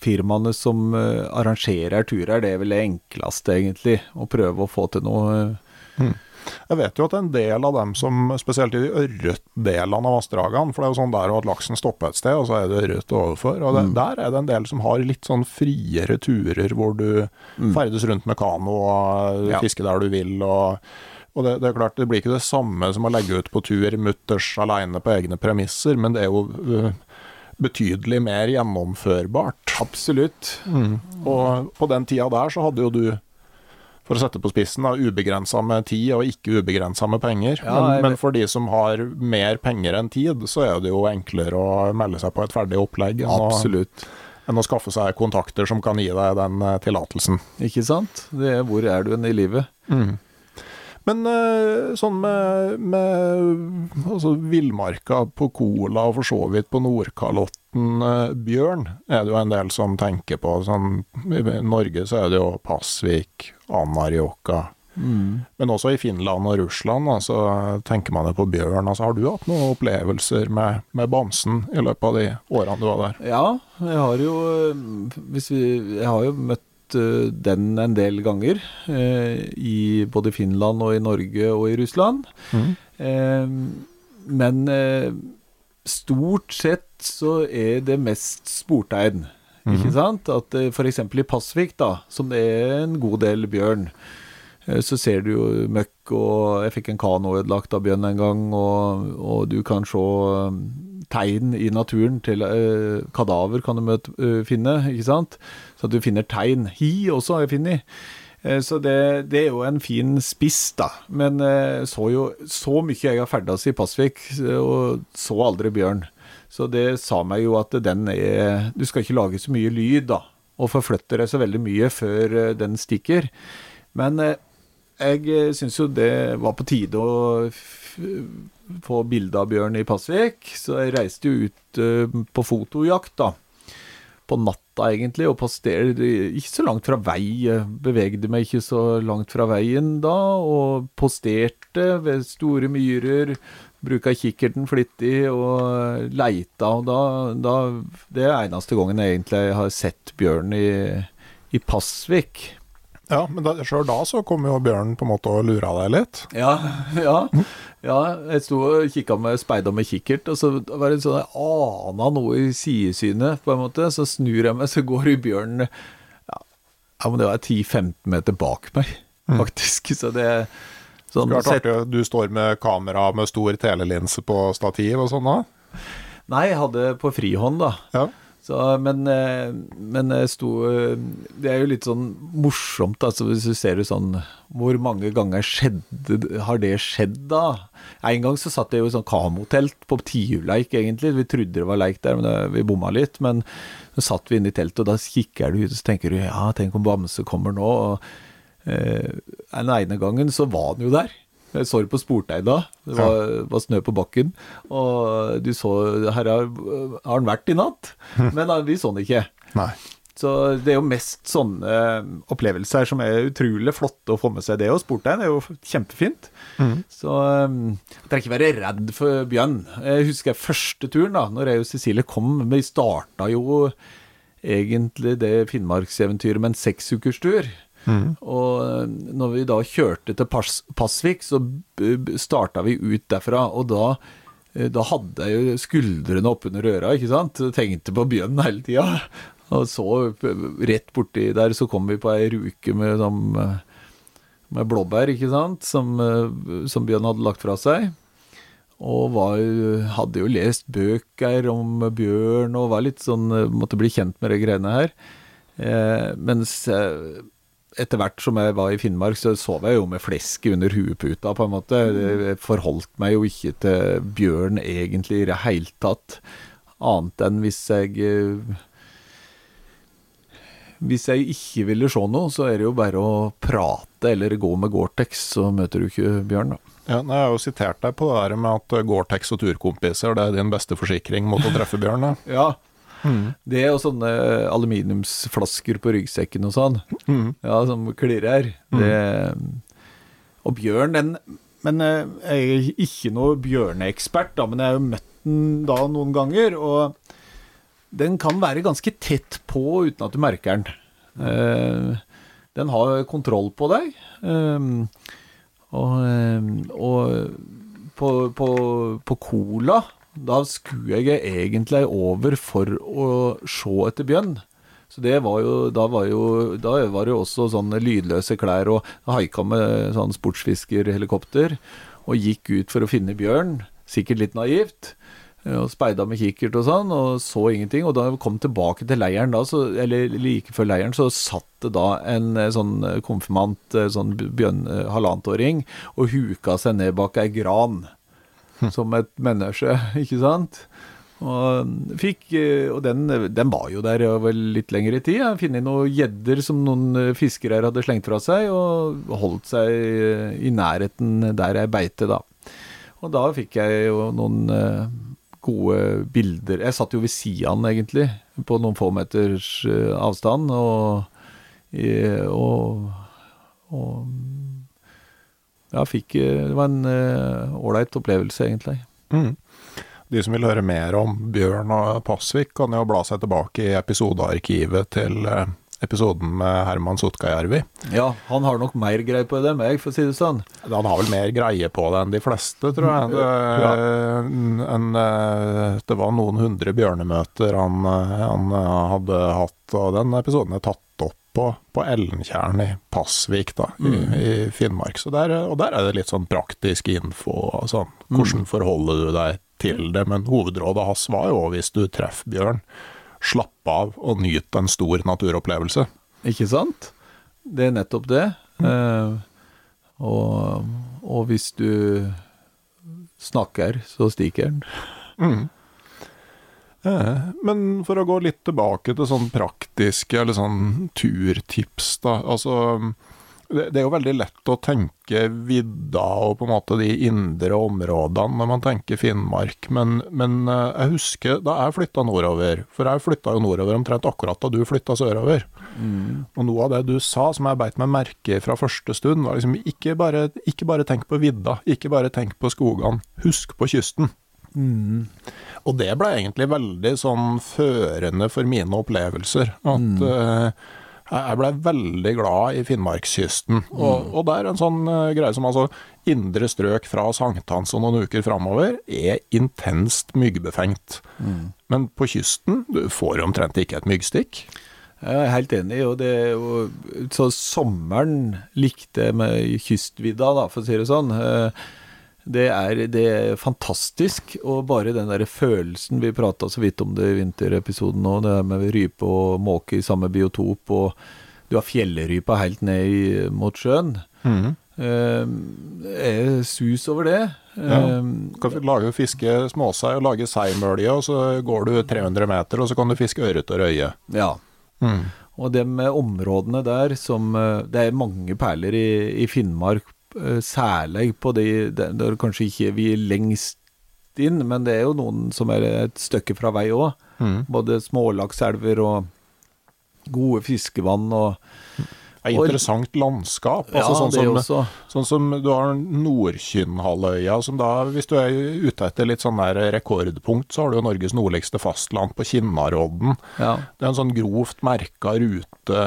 firmaene som arrangerer turer. Det er vel det enkleste, egentlig. Å prøve å få til noe. eh, Jeg vet jo at en del av dem som, spesielt i de ørretdelene av vassdragene, for det er jo sånn der at laksen stopper et sted, og så er det ørret overfor. Og det, der er det en del som har litt sånn friere turer, hvor du ferdes rundt med kano og Ja. fisker der du vil. og og det, det er klart, det blir ikke det samme som å legge ut på tur mutters alene på egne premisser, men det er jo øh, betydelig mer gjennomførbart. Absolutt. Og på den tida der så hadde jo du, for å sette på spissen, da, ubegrensa med tid og ikke ubegrensa med penger. Ja, men, men for de som har mer penger enn tid, så er det jo enklere å melde seg på et ferdig opplegg enn, å, enn å skaffe seg kontakter som kan gi deg den eh, tillatelsen. Ikke sant? Det er hvor er du enn i livet? Men eh, sånn med, med altså, villmarka på Kola og for så vidt på Nordkalotten eh, bjørn, er det jo en del som tenker på. Sånn, I Norge så er det jo Pasvik, Anarjohka. Men også i Finland og Russland altså, så tenker man jo på bjørn. Altså, har du hatt noen opplevelser med, med bamsen i løpet av de årene du var der? Ja, jeg har jo hvis vi, Jeg har jo møtt øh, den en del ganger. øh, I både Finland og i Norge og i Russland. Eh, men eh, stort sett så er det mest sportegn. Ikke sant? At uh, f.eks. i Pasvik, da, som det er en god del bjørn, eh, så ser du jo møkk, og jeg fikk en kano ødelagt av bjørn en gang, og, og du kan se eh, tegn i naturen til eh, kadaver kan du møte, eh, finne, ikke sant? Så du finner tegn. Hi også har jeg funnet. Eh, Så det, det er jo en fin spiss, da. Men eh, så jo så mye jeg har ferdes i Pasvik, eh, og så aldri bjørn. Så det sa meg jo at den er Du skal ikke lage så mye lyd, da. Og forflytte deg så veldig mye før den stikker. Men jeg syns jo det var på tide å få bilde av bjørn i Pasvik, så jeg reiste jo ut på fotojakt, da på natta, egentlig, og posterte ikke så langt fra vei. Bevegde meg ikke så langt fra veien da, og posterte ved store myrer. Bruka kikkerten flittig og leita, og da, da Det er eneste gangen jeg egentlig har sett bjørn i, i Pasvik. Ja, men sjøl da så kom jo bjørnen på en måte og lura deg litt. Ja, ja. ja jeg sto og kikka med speida med kikkert, og så var det sånn jeg ana noe i sidesynet, på en måte. Så snur jeg meg, så går bjørnen ja, ja, men det var 10-15 meter bak meg, faktisk. Så det sånn, artig, Du står med kamera med stor telelinse på stativ og sånn da? Nei, jeg hadde på frihånd, da. Ja. Så, men, eh, men sto eh, Det er jo litt sånn morsomt, altså, hvis du ser det sånn Hvor mange ganger skjedde, har det skjedd, da? En gang så satt jeg jo i sånn kamotelt på tiurleik, egentlig. Vi trodde det var leik der, men vi bomma litt. Men så satt vi inne i teltet, og da kikker du ut, og så tenker du ja, tenk om Bamse kommer nå. Og eh, den ene gangen så var han jo der. Jeg så det på sportegn da. Det var, var snø på bakken. Og du så Her har, har han vært i natt. Men vi så han ikke. Nei. Så det er jo mest sånne opplevelser som er utrolig flotte å få med seg. Det og sportegn er jo kjempefint. Så um, trenger ikke være redd for bjørn. Jeg husker første turen, da når jeg og Cecilie kom. Vi starta jo egentlig det finnmarkseventyret med en seksukerstur. Og eh, når vi da kjørte til Pas Pasvik, så starta vi ut derfra. Og da, eh, da hadde jeg jo skuldrene oppunder øra, ikke sant. Tenkte på bjørn hele tida. Og så eh, rett borti der så kom vi på ei ruke med, sånn, med blåbær, ikke sant, som, som Bjørn hadde lagt fra seg. Og var, hadde jo lest bøker om bjørn og var litt sånn Måtte bli kjent med de greiene her. Eh, mens eh, etter hvert som jeg var i Finnmark, så sov jeg jo med flesket under hueputa, på en måte. Jeg forholdt meg jo ikke til bjørn egentlig i det hele tatt, annet enn hvis jeg eh, Hvis jeg ikke ville se noe, så er det jo bare å prate eller gå med Gore-Tex, så møter du ikke bjørn, da. Ja, jeg har jo sitert deg på det der med at Gore-Tex og turkompiser det er din beste forsikring mot å treffe bjørn. Da. Ja, det og sånne aluminiumsflasker på ryggsekken og sånn, ja, som klirrer. Det Og bjørn, den Men eh, jeg er ikke noe bjørneekspert, da, men jeg har jo møtt den da noen ganger, og den kan være ganske tett på uten at du merker den. Uh, den har kontroll på deg. Uh, og, og på, på, på cola da skulle jeg egentlig over for å se etter bjørn. Så det var jo, da var jo Da var det jo også sånne lydløse klær, og haika med sånn sportsfiskerhelikopter. Og gikk ut for å finne bjørn. Sikkert litt naivt. Og speida med kikkert og sånn, og så ingenting. Og da jeg kom tilbake til leiren da, så, eller like før leiren, så satt det da en eh, sånn konfirmant, eh, sånn bjørn, eh, halvannetåring, og huka seg ned bak ei gran som et menneske, ikke sant? Og, fikk, og den, den, var jo der over litt lengre tid. Jeg funnet noen gjedder som noen fiskere hadde slengt fra seg, og holdt seg i nærheten der jeg beite, da. Og da fikk jeg jo noen gode bilder Jeg satt jo ved sida av den, egentlig, på noen få meters avstand, og, og, og ja, fikk Det var en ålreit uh, opplevelse, egentlig. Mm. De som vil høre mer om Bjørn og Pasvik, kan jo bla seg tilbake i episodearkivet til uh, episoden med Herman Sotkajärvi. Ja, han har nok mer greie på det enn meg, for å si det sånn. Han har vel mer greie på det enn de fleste, tror jeg. Det, ja. en, det var noen hundre bjørnemøter han, han hadde hatt, og den episoden er tatt på, på Ellenkjern i Pasvik da, i, mm. i Finnmark. Der, og der er det litt sånn praktisk info. Sånn. Hvordan forholder du deg til det? Men hovedrådet hans var jo hvis du treffer bjørn, slapp av og nyt en stor naturopplevelse. Ikke sant? Det er nettopp det. Mm. Eh, og, og, hvis du snakker, så stikker den. Mm. Men for å gå litt tilbake til sånn praktiske eller sånn turtips, da. Altså det, det, er jo veldig lett å tenke vidda og på en måte de indre områdene når man tenker Finnmark, men, men jeg husker da jeg flytta nordover, for jeg flytta jo nordover omtrent akkurat da du flytta sørover. Mm. Og noe av det du sa som jeg beit meg merke fra første stund, var liksom ikke bare, ikke bare tenk på vidda, ikke bare tenk på skogene, husk på kysten. Mm. Og det ble egentlig veldig sånn førende for mine opplevelser. At mm. uh, jeg ble veldig glad i Finnmarkskysten. Mm. Og, og, det er en sånn uh, greie som altså Indre strøk fra sankthans og noen uker framover er intenst myggbefengt. Mm. Men på kysten du får omtrent ikke et myggstikk. Jeg er helt enig. og det, og, Så sommeren likte med kystvidda, da, for å si det sånn. Uh, det er, det er, fantastisk. Og bare den der følelsen Vi prata så vidt om det i vinterepisoden nå, det med rype og måke i samme biotop, og du har fjellrypa helt ned i, mot sjøen. Mm. Eh, er sus over det. Ja. Eh, kan lage fiske småsei og lage seimølje, og så går du 300 meter, og så kan du fiske ørret og røye. Ja. Mm. Og de områdene der som eh, Det er mange perler i, i Finnmark særlig på de der kanskje ikke vi er lengst inn, men det er jo noen som er et stykke fra vei òg. Mm. Både smålakselver og gode fiskevann og Ja, interessant landskap. Altså, Ja, sånn, det som, sånn som du har Nordkinnhalvøya, som da, hvis du er ute etter litt sånn der rekordpunkt, så har du jo Norges nordligste fastland på Kinnarodden. Ja. Det er en sånn grovt merka rute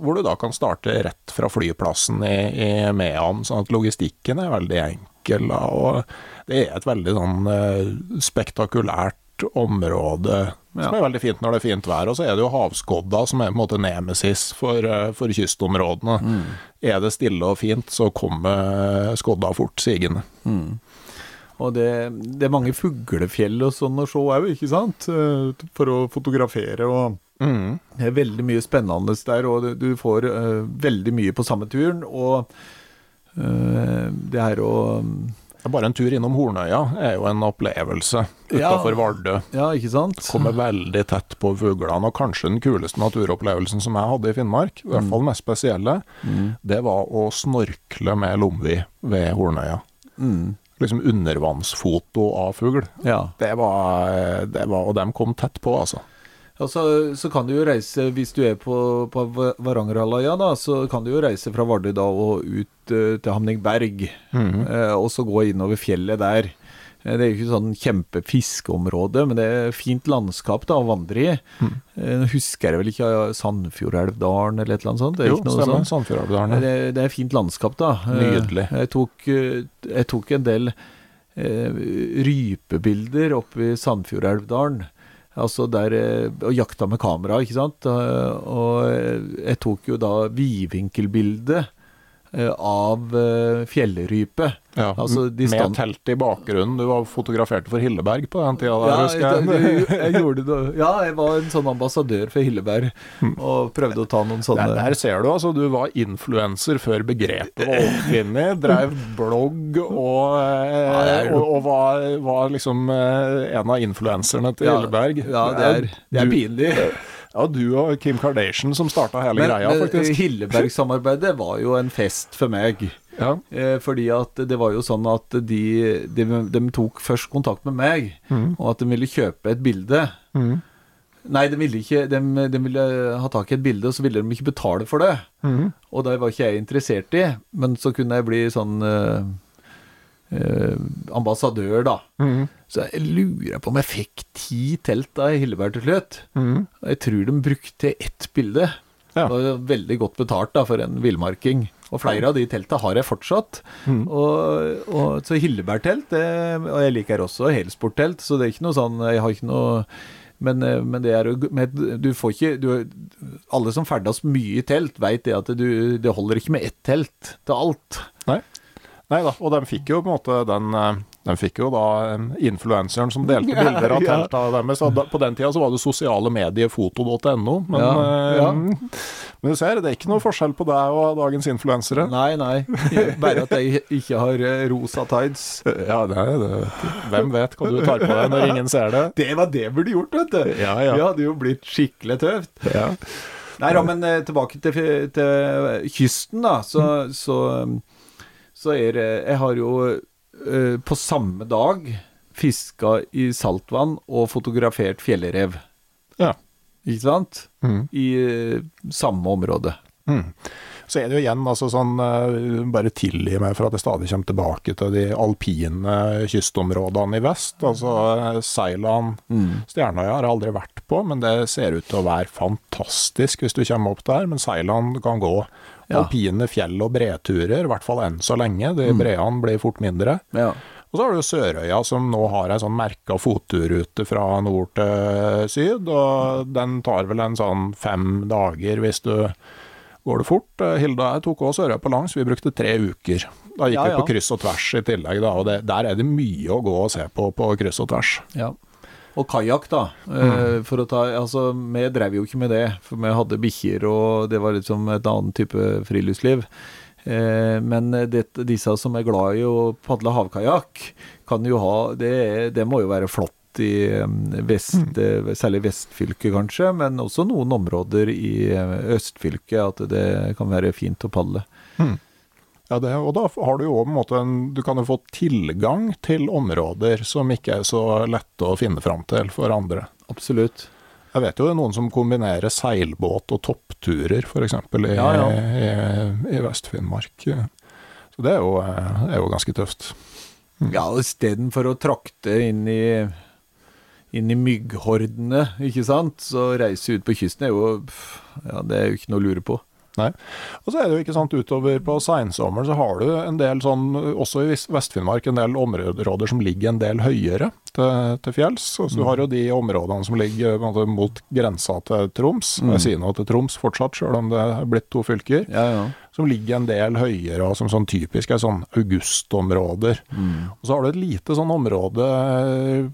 hvor du da kan starte rett fra flyplassen i, i Mehamn, sånn at logistikken er veldig enkel. Og det er et veldig sånn eh, spektakulært område Ja. som er veldig fint når det er fint vær. Og så er det jo havskodda som er på en måte nemesis for, eh, for kystområdene. Er det stille og fint, så kommer skodda fort sigende. Og det, det er mange fuglefjell og sånn å se òg, ikke sant? Eh, For å fotografere og Det er veldig mye spennende der, og du- du får uh, veldig mye på samme turen. Og uh, det er å Bare en tur innom Hornøya er jo en opplevelse Ja. utafor Vardø. Ja, ikke sant? Kommer veldig tett på fuglene, og kanskje den kuleste naturopplevelsen som jeg hadde i Finnmark, i hvert fall mest spesielle, det var å snorkle med Lomvi ved Hornøya. Mm. Liksom undervannsfoto av fugl. Ja. Det var, det var Og de kom tett på, altså. Og så, kan du jo reise, hvis du er på, på Va- Varangerhalvøya, da, så kan du jo reise fra Vardø da og ut uh, til Hamningberg, eh, og så gå innover fjellet der. Uh, Det er jo ikke sånn kjempefiskeområde, men det er fint landskap da å vandre i. Mm. Husker jeg vel ikke ja, Sandfjordelvdalen eller et eller annet sånt? Det er Jo, ikke noe stemmer. sånt. Sandfjordelvdalen. Det, det er fint landskap, da. Nydelig. Jeg tok, jeg tok en del rypebilder oppe i Sandfjordelvdalen. Altså der eh, Og jakta med kamera, ikke sant. Eh, Og jeg tok jo da vidvinkelbildet av eh, fjellrype. Ja, Altså, med telt i bakgrunnen. Du var fotograferte for Hilleberg på den tida. Ja, der, jeg, jeg. gjorde det. Ja, jeg var en sånn ambassadør for Hilleberg og prøvde å ta noen sånne Der, der ser du, altså. Du var influenser før begrepet var oppfunnet. Drev blogg og, eh, Ja, det er og, og var, var liksom eh, en av influenserne til Hilleberg. ja, det er- det er du- pinlig. Ja, du og Kim Kardashian som starta hele Men, greia, men faktisk. Hilleberg-samarbeidet var jo en fest for meg. Ja. Eh, fordi at det var jo sånn at de, de, de tok først kontakt med meg, og at de ville kjøpe et bilde. Nei, de ville, ikke, de, de ville ha tak i et bilde, og så ville de ikke betale for det. Og det var ikke jeg interessert i, men så kunne jeg bli sånn eh, eh, ambassadør, da. Så jeg lurer på om jeg fikk ti telt av Hilleberg til slutt. Og Jeg tror de brukte ett bilde. Ja. Det var veldig godt betalt da, for en villmarking. Og flere av de telta har jeg fortsatt. Og, og, så Hilleberg-telt, og jeg liker også helsport-telt, så det er ikke noe sånn Jeg har ikke noe men, eh, men det er jo Du får ikke du, Alle som ferdes mye i telt, veit det at du, det holder ikke med ett telt til alt. Nei. Da, og de fikk jo på en måte den eh, De fikk jo da eh, influenseren som delte bilder av telta deres. På den tida så var det sosiale medier foto.no. Men, Ja, eh, ja. men du ser, det er ikke noe forskjell på deg og dagens influensere. Nei, nei. Bare at jeg ikke har rosa tights. Ja, det det. Hvem vet hva du tar på deg når ingen ser det? Det var det vi burde gjort, vet du. Ja, ja. Vi hadde jo blitt skikkelig tøft. Ja. Nei da, men tilbake til, til kysten, da. Så, så, så er det Jeg har jo eh, på samme dag fiska i saltvann og fotografert fjellrev. Ja. Ikke sant? Mm. I eh, samme område. Så er det jo igjen altså sånn eh, Bare tilgi meg for at jeg stadig kommer tilbake til de alpine kystområdene i vest. Altså Seiland, Stjernøya har jeg aldri vært på, men det ser ut til å være fantastisk hvis du kommer opp der. Men Seiland kan gå Ja. alpine fjell- og breturer, i hvert fall enn så lenge. De breene blir fort mindre. Ja. Og så har du Sørøya, som nå har ei sånn merka fotturrute fra nord til syd. Og den tar vel en sånn fem dager hvis du går det fort. Hilda og jeg tok også Sørøya på langs, vi brukte tre uker. Da gikk Ja, vi på kryss og tvers i tillegg, da, og det, der er det mye å gå og se på på kryss og tvers. Ja. Og kajakk, da. Eh, for å ta Altså, vi drev jo ikke med det, for vi hadde bikkjer, og det var liksom et annet type friluftsliv. Eh, men det, disse som er glad i å padle havkajakk, kan jo ha det, det må jo være flott i vest, eh, særlig vestfylket kanskje, men også noen områder i østfylket at det kan være fint å padle. Ja, det, og da har du jo på en måte en Du kan jo få tilgang til områder som ikke er så lette å finne fram til for andre. Absolutt. Jeg vet jo det er noen som kombinerer seilbåt og toppturer, f.eks. I, Ja, ja. i, i Vest-Finnmark. Så det er jo, eh, er jo ganske tøft. Ja, og istedenfor å trakte inn i inn i mygghordene, ikke sant, så reise ut på kysten er jo Ja, det er jo ikke noe å lure på. Nei. Og så er det jo ikke sant, utover på seinsommeren så har du en del sånn, også i Vest-Finnmark, en del områder som ligger en del høyere til, til fjells. Og så du har jo de områdene som ligger måte, mot grensa til Troms. Jeg sier noe til Troms fortsatt, sjøl om det er blitt to fylker. Ja, ja. Som ligger en del høyere, og som sånn typisk er sånn augustområder. Og så har du et lite sånn område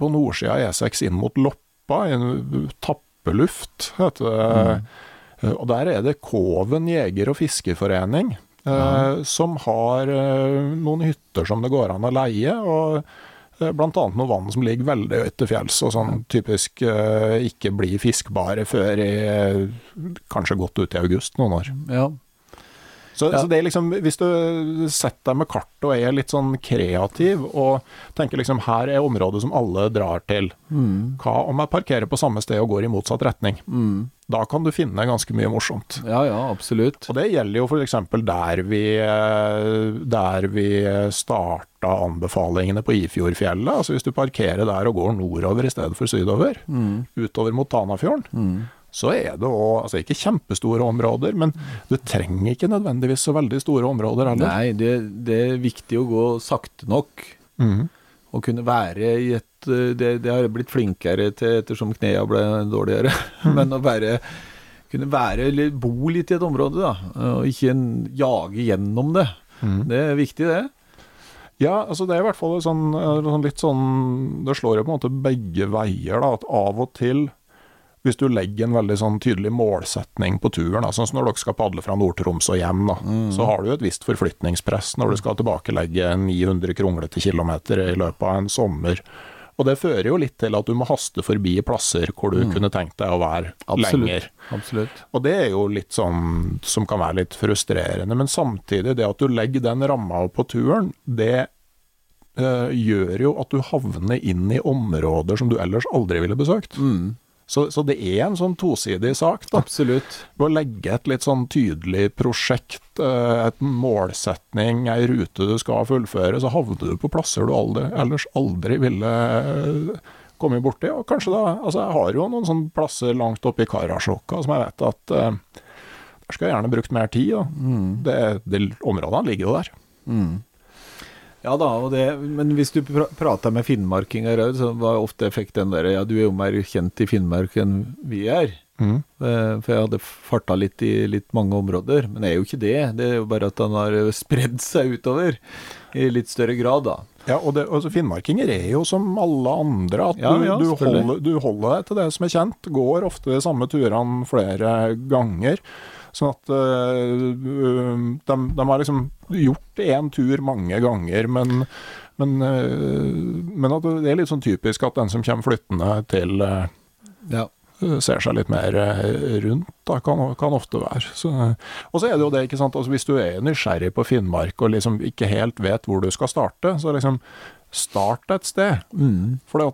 på nordsida av E6 inn mot Loppa, i en tappeluft, heter det. Eh, Og der er det Koven jeger- og fiskeforening, eh, som har eh, noen hytter som det går an å leie. og Bl.a. Noe vann som ligger veldig høyt til fjells, og sånn typisk eh, ikke blir fiskbare før i eh, kanskje godt ut i august noen år. ja. Så, Ja. så det er liksom, hvis du setter deg med kartet og er litt sånn kreativ, og tenker liksom her er området som alle drar til, hva om jeg parkerer på samme sted og går i motsatt retning? Da kan du finne ganske mye morsomt. Ja, ja, absolutt. Og det gjelder jo f.eks. der vi, eh, der vi starta anbefalingene på Ifjordfjellet. Altså hvis du parkerer der og går nordover i stedet for sydover, utover mot Tanafjorden, så er det òg altså ikke kjempestore områder, men du trenger ikke nødvendigvis så veldig store områder heller. Nei, det, det er viktig å gå sakte nok. Mm. Å kunne være i et eh, Det, det har jeg blitt flinkere til ettersom knærne ble dårligere. Men å være kunne være, eller bo litt i et område, da. Og ikke jage gjennom det. Det er viktig, det. Ja, altså det er i hvert fall sånn, eh, sånn litt sånn Det slår jo på en måte begge veier, da. At av og til, hvis du legger en veldig sånn tydelig målsetning på turen, da, sånn som når dere skal padle fra Nord-Troms og hjem, da, så har du jo et visst forflytningspress når du skal tilbakelegge 900 kronglete kilometer i løpet av en sommer. Og det fører jo litt til at du må haste forbi plasser hvor du kunne tenkt deg å være lenger. Absolutt. Og det er jo litt sånn som kan være litt frustrerende, men samtidig, det at du legger den ramma på turen, det øh, gjør jo at du havner inn i områder som du ellers aldri ville besøkt. Så, så det er en sånn tosidig sak, da. Absolutt. Ved å legge et litt sånn tydelig prosjekt, eh, et målsetning, ei rute du skal fullføre, så havner du på plasser du aldri, ellers aldri ville eh, kommet borti. Og kanskje da Altså, jeg har jo noen sånne plasser langt oppe i Karasjokka som jeg vet at eh, der skal jeg gjerne brukt mer tid. Da. Det, det, områdene ligger jo der. Ja da, og det, men hvis du pra prata med finnmarkinger òg, så var ofte jeg fikk den der Ja, du er jo mer kjent i Finnmark enn vi er. Mm. Eh, For jeg hadde farta litt i litt mange områder. Men jeg er jo ikke det. Det er jo bare at han har spredd seg utover i litt større grad, da. Ja, og det, altså Finnmarkinger er jo som alle andre, at Ja, du, ja, du, holder, du holder deg til det som er kjent. Går ofte de samme turene flere ganger. Sånn at øh, de, de har liksom gjort én tur mange ganger, men, men, øh, men at det er litt sånn typisk at den som kommer flyttende til øh, Ja. ser seg litt mer eh, rundt, da, kan, kan ofte være. Så, og så er det jo det, ikke sant, altså hvis du er nysgjerrig på Finnmark og liksom ikke helt vet hvor du skal starte, så liksom start et sted. For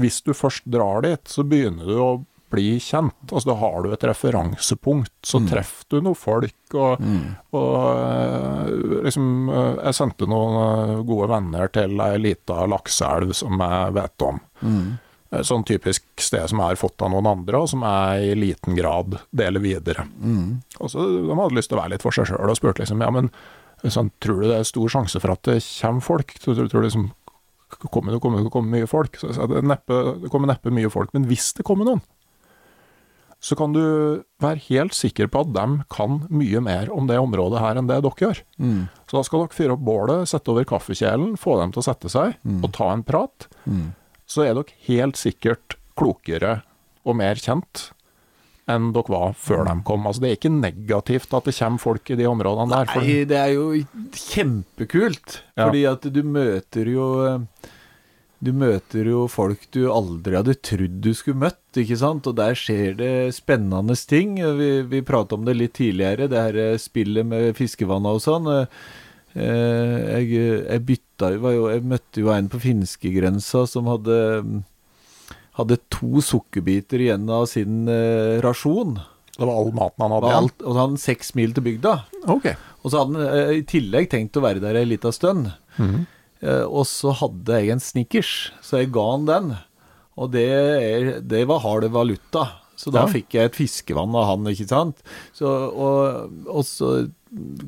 hvis du først drar dit, så begynner du å bli kjent. Altså Da har du et referansepunkt, så treffer du noen folk. Og, og eh, liksom eh, Jeg sendte noen eh, gode venner til ei lita lakseelv som jeg vet om. Eh, Sånn typisk sted som har fått av noen andre, og som jeg i liten grad deler videre. Og så De hadde lyst til å være litt for seg sjøl og spurte liksom ja, men sånn, tror du det er stor sjanse for at det kommer folk? Tror, tror, tror liksom kommer det kommer, kommer mye folk? Så jeg sa det, er neppe, det kommer neppe mye folk, men hvis det kommer noen, så kan du være helt sikker på at de kan mye mer om det området her enn det dere gjør. Så da skal dere fyre opp bålet, sette over kaffekjelen, få dem til å sette seg og ta en prat. Så er dere helt sikkert klokere og mer kjent enn dere var før de kom. Altså Det er ikke negativt at det kommer folk i de områdene der. Nei, det er jo kjempekult. Ja. Fordi at du møter jo eh, Du møter jo folk du aldri hadde trodd du skulle møtt, ikke sant? Og der skjer det spennende ting. Vi, vi prata om det litt tidligere, det her eh, spillet med fiskevanna og sånn. Eh, Jeg, jeg bytta jo Jeg møtte jo en på finskegrensa som hadde hadde to sukkerbiter igjen av sin eh, rasjon. Det var all maten han hadde igjen? og så hadde han seks mil til bygda. Ok. Og så hadde han i tillegg tenkt å være der ei lita stund. Mhm. Eh, og så hadde jeg en Snickers, så jeg ga han den. Og det, er, det var hard valuta. Så da Ja. fikk jeg et fiskevann av han, ikke sant. Så, og, og så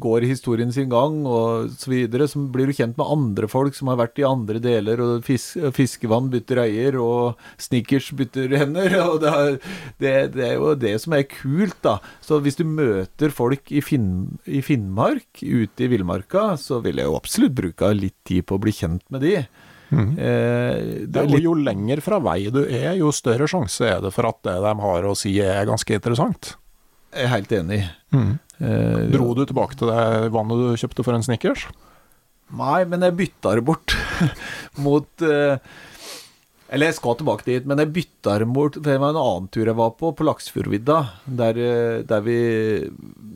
går historien sin gang, og så videre. Så blir du kjent med andre folk som har vært i andre deler, og fis, fiskevann bytter eier, og Snickers bytter hender. Og det, er, det, det er jo det som er kult, da. Så hvis du møter folk i, Finn, i Finnmark, ute i villmarka, så vil jeg jo absolutt bruke litt tid på å bli kjent med de. Eh, det er litt, jo lenger fra vei du er, jo større sjanse er det for at det de har å si er ganske interessant. jeg er helt enig. Mhm. Eh, Dro du tilbake til det vannet du kjøpte for en Snickers? Nei, men jeg bytta det bort mot eh, Eller jeg skal tilbake dit, men jeg bytta det bort det var en annen tur jeg var på, på Laksefjordvidda. Der, eh, der vi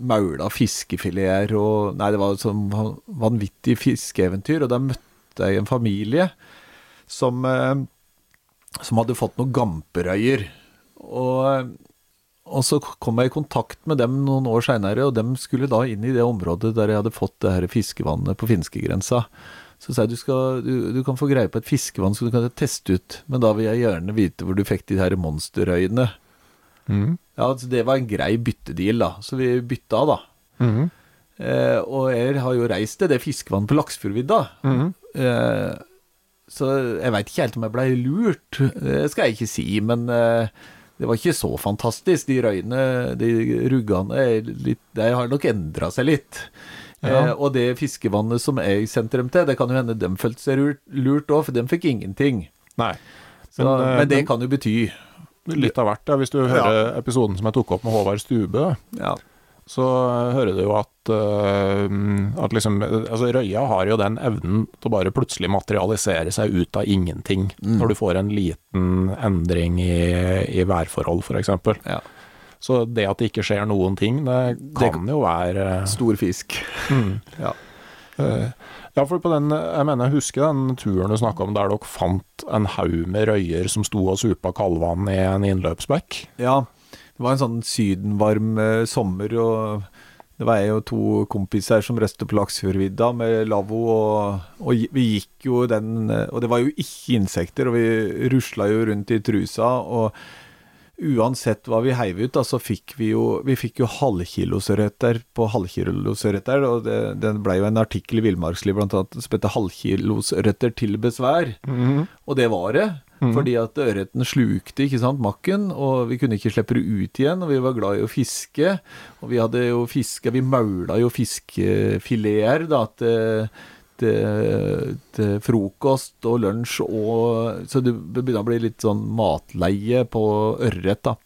maula fiskefileter og Nei, det var et sånn vanvittig fiskeeventyr. Og der møtte jeg en familie som, eh, som hadde fått noen gamperøyer. Og og så kom jeg i kontakt med dem noen år seinere, og dem skulle da inn i det området der jeg hadde fått det her fiskevannet på finskegrensa. Så sa jeg du, skal, du, du kan få greie på et fiskevann som du kan teste ut, men da vil jeg gjerne vite hvor du fikk de her monsterøyene. Mm. Ja, altså det var en grei byttedeal, da. Så vi bytta, da. Mm. Eh, og jeg har jo reist til det fiskevannet på Laksefjordvidda. Mm. Eh, så jeg veit ikke helt om jeg blei lurt. Det skal jeg ikke si, men eh, det var ikke så fantastisk. De røyene, de ruggene, er litt, de har nok endra seg litt. Ja. Eh, og det fiskevannet som jeg sendte dem til, det kan jo hende dem følte seg lurt- òg, for dem fikk ingenting. Nei. Så, Men, men, eh, det men- kan jo bety Litt av hvert. Ja. Hvis du hører episoden som jeg tok opp med Håvard Stube, ja. Så hører du jo at, eh, at liksom, altså Røya har jo den evnen til å bare plutselig materialisere seg ut av ingenting. Når du får en liten endring i, i værforhold, f.eks. ja. Så det at det ikke skjer noen ting, det kan jo være Stor fisk. Ja. eh, Ja, for på den, jeg mener jeg husker den turen du snakka om der dere fant en haug med røyer som sto og supa kalvann i en innløpsbekk. Ja, det var en sånn sydenvarm eh, sommer, og det var jeg og to kompiser som røste på Laksefjordvidda med lavvo, og, og vi gikk jo den eh, Og det var jo ikke insekter, og vi rusla jo rundt i trusa, og uansett hva vi heiv ut, da, så fikk vi jo Vi fikk jo halvkilosørreter på halvkilosørreter, og det, det ble jo en artikkel i Villmarksliv blant annet som heter 'Halvkilosørreter til besvær'. Og det var det. Fordi at ørreten slukte ikke sant, makken, og vi kunne ikke slippe det ut igjen. Og vi var glad i å fiske. Og vi hadde jo fiske, vi maula jo fiskefileter da, til, til, til frokost og lunsj og Så det begynner å bli litt sånn matleie på ørret, da.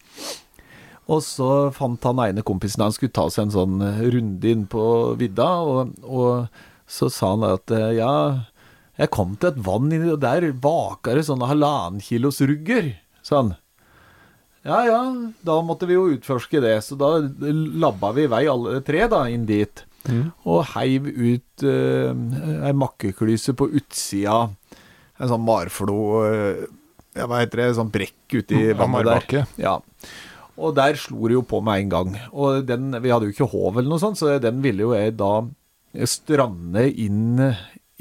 Og så fant han ene kompisen han skulle ta seg en sånn runde inn på vidda, og, og så sa han at ja, jeg kom til et vann inni, og der vaka det sånne halvannen kilos rugger, sa han. Ja ja, da måtte vi jo utforske det, så da labba vi i vei alle tre da inn dit. Og heiv ut uh, ei makkeklyse på utsida, en sånn marflo uh, Ja, hva heter det, sånn brekk uti Ja, vannet der. Ja. Og der slo det jo på med en gang. Og den, vi hadde jo ikke håv eller noe sånt, så den ville jo jeg da strande inn,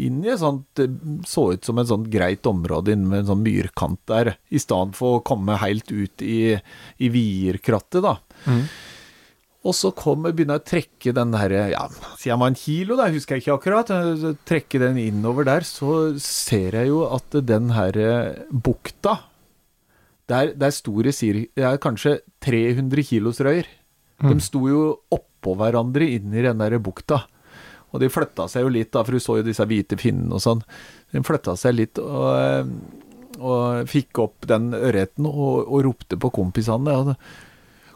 inn i et sånt det Så ut som et sånt greit område inne med en sånn myrkant der, i stedet for å komme helt ut i, i vierkrattet, da. Og så kom, begynner jeg å trekke den her, ja, sier en kilo, da, husker jeg ikke akkurat. Trekke den innover der, så ser jeg jo at den her bukta der, der sto det er kanskje 300 kilos røyer. De sto jo oppå hverandre inn i den der bukta. Og de flytta seg jo litt, da, for du så jo disse hvite finnene og sånn. De flytta seg litt og, eh, og fikk opp den ørreten og, og ropte på kompisene. Og,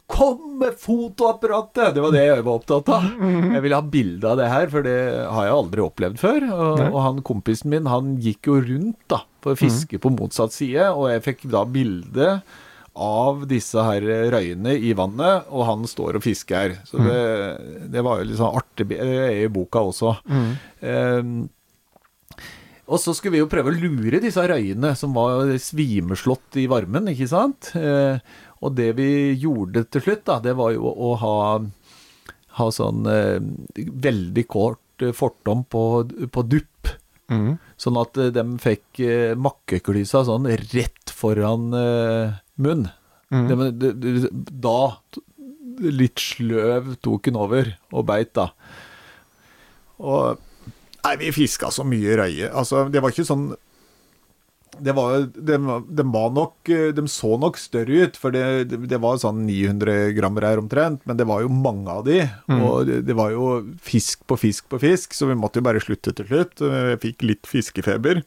Kom med fotoapparatet! Det var det jeg var opptatt av. Jeg ville ha bilde av det her, for det har jeg aldri opplevd før. Og, og han kompisen min, han gikk jo rundt da, for å fiske på motsatt side, og jeg fikk da bilde av disse her røyene i vannet, og han står og fisker. Så det, det var jo litt sånn artig Det er i boka også. Eh, Og så skulle vi jo prøve å lure disse røyene som var svimeslått i varmen, ikke sant. Eh, og det vi gjorde til slutt, da, det var jo å ha, ha sånn eh, veldig kort eh, fortom på, på dupp. Sånn at eh, de fikk eh, makkeklysa sånn rett foran eh, munn. Det, men det, det, da litt sløv tok hun over og beit, da. Og Nei, vi fiska så mye røye. Altså, det var ikke sånn det var, de, de var nok De så nok større ut, for det, det var sånn 900 gram her omtrent, men det var jo mange av de. Og det, det var jo fisk på fisk på fisk, så vi måtte jo bare slutte til slutt. Jeg fikk litt fiskefeber.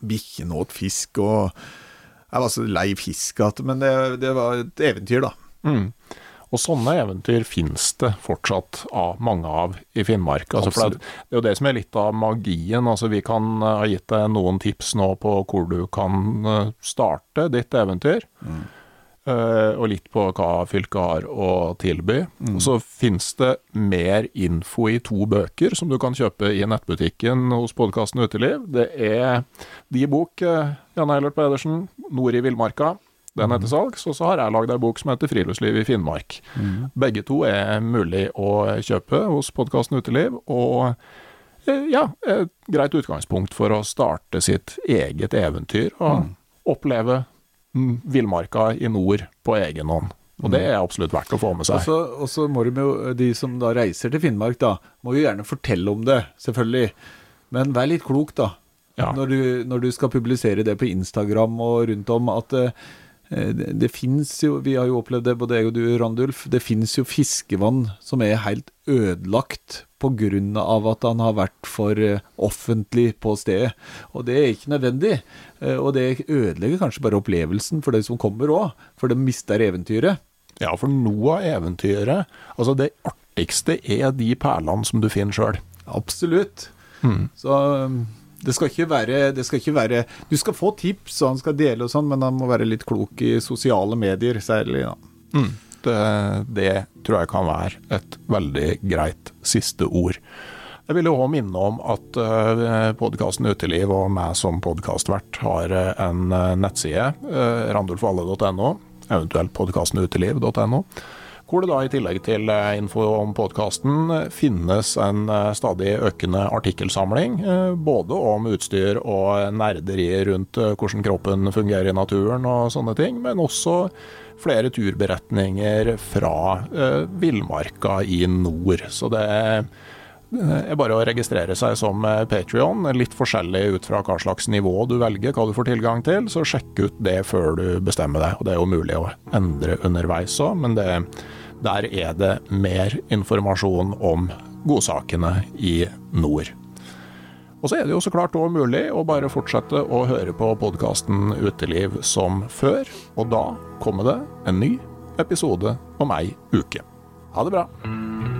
Bikkjen åt fisk, og jeg var så lei fisk at Men det, det var et eventyr, da. Mm. Og sånne eventyr finnes det fortsatt av mange av i Finnmark. Altså, det, det er jo det som er litt av magien. Altså, vi kan uh, ha gitt deg noen tips nå på hvor du kan uh, starte ditt eventyr. Uh, og litt på hva fylket har å tilby. Og så finnes det mer info i to bøker som du kan kjøpe i nettbutikken hos podkasten Uteliv. Det er de bok, uh, Jan Eilert Pedersen, 'Nord i villmarka'. Den er til salgs, og så har jeg lagd ei bok som heter 'Friluftsliv i Finnmark'. Begge to er mulig å kjøpe hos podkasten Uteliv, og eh, ja, et greit utgangspunkt for å starte sitt eget eventyr og oppleve mm, villmarka i nord på egen hånd. Og det er absolutt verdt å få med seg. og så må de jo, de som da reiser til Finnmark, da, må jo gjerne fortelle om det, selvfølgelig. Men vær litt klok, da. Ja. Når, du, når du skal publisere det på Instagram og rundt om, at eh, det, det fins jo Vi har jo opplevd det, både jeg og du, Randulf. Det fins jo fiskevann som er helt ødelagt pga. at han har vært for eh, offentlig på stedet. Og det er ikke nødvendig. Eh, Og det ødelegger kanskje bare opplevelsen for de som kommer òg, for de mister eventyret. Ja, for noe av eventyret Altså, det artigste er de perlene som du finner sjøl. Absolutt. Så um, det skal, ikke være, det skal ikke være Du skal få tips, og han skal dele og sånn, men han må være litt klok i sosiale medier, særlig. Mm. Det, det tror jeg kan være et veldig greit siste ord. Jeg vil også minne om at uh, podkasten Uteliv og meg som podkastvert har eh, en eh, nettside, randulfalle.no, eventuelt podkastenuteliv.no, hvor det da i tillegg til eh, info om podkasten finnes en eh, stadig økende artikkelsamling, eh, både om utstyr og nerderi rundt hvordan kroppen fungerer i naturen og sånne ting, men også flere turberetninger fra villmarka i nord. Så det er er bare å registrere seg som Patrion, litt forskjellig ut fra hva slags nivå du velger, hva du får tilgang til, så sjekk ut det før du bestemmer deg. Og det er jo mulig å endre underveis òg, men det, der er det mer informasjon om godsakene i nord. Og så er det jo så klart òg mulig å bare fortsette å høre på podkasten Uteliv som før, og da kommer det en ny episode om ei uke. Ha det bra.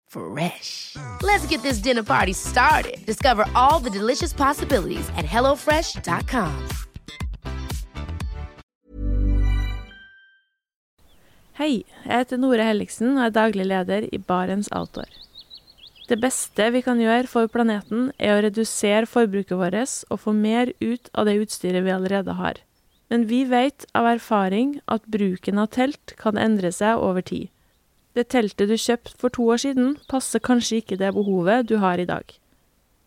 Fresh. Let's get this dinner party started. Discover all the delicious possibilities at hellofresh.com. Hei, jeg heter Nore Helligsen og er daglig leder i Barents Outdoor. Det beste vi kan gjøre for planeten, er å redusere forbruket vårt og få mer ut av det utstyret vi allerede har. Men vi vet av erfaring at bruken av telt kan endre seg over tid. Det teltet du kjøpte for to år siden, passer kanskje ikke det behovet du har i dag.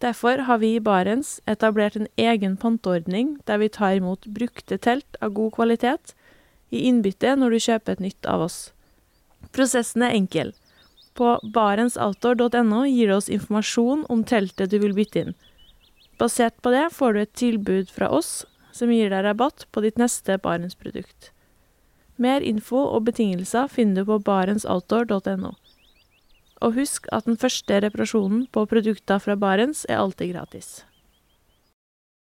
Derfor har vi i Barents etablert en egen panteordning der vi tar imot brukte telt av god kvalitet i innbytte når du kjøper et nytt av oss. Prosessen er enkel. På barentsoutdoor.no gir det oss informasjon om teltet du vil bytte inn. Basert på det får du et tilbud fra oss som gir deg rabatt på ditt neste Barentsprodukt. Mer info og betingelser finner du på barentsoutdoor.no. Og husk at den første reparasjonen på produkter fra Barents er alltid gratis.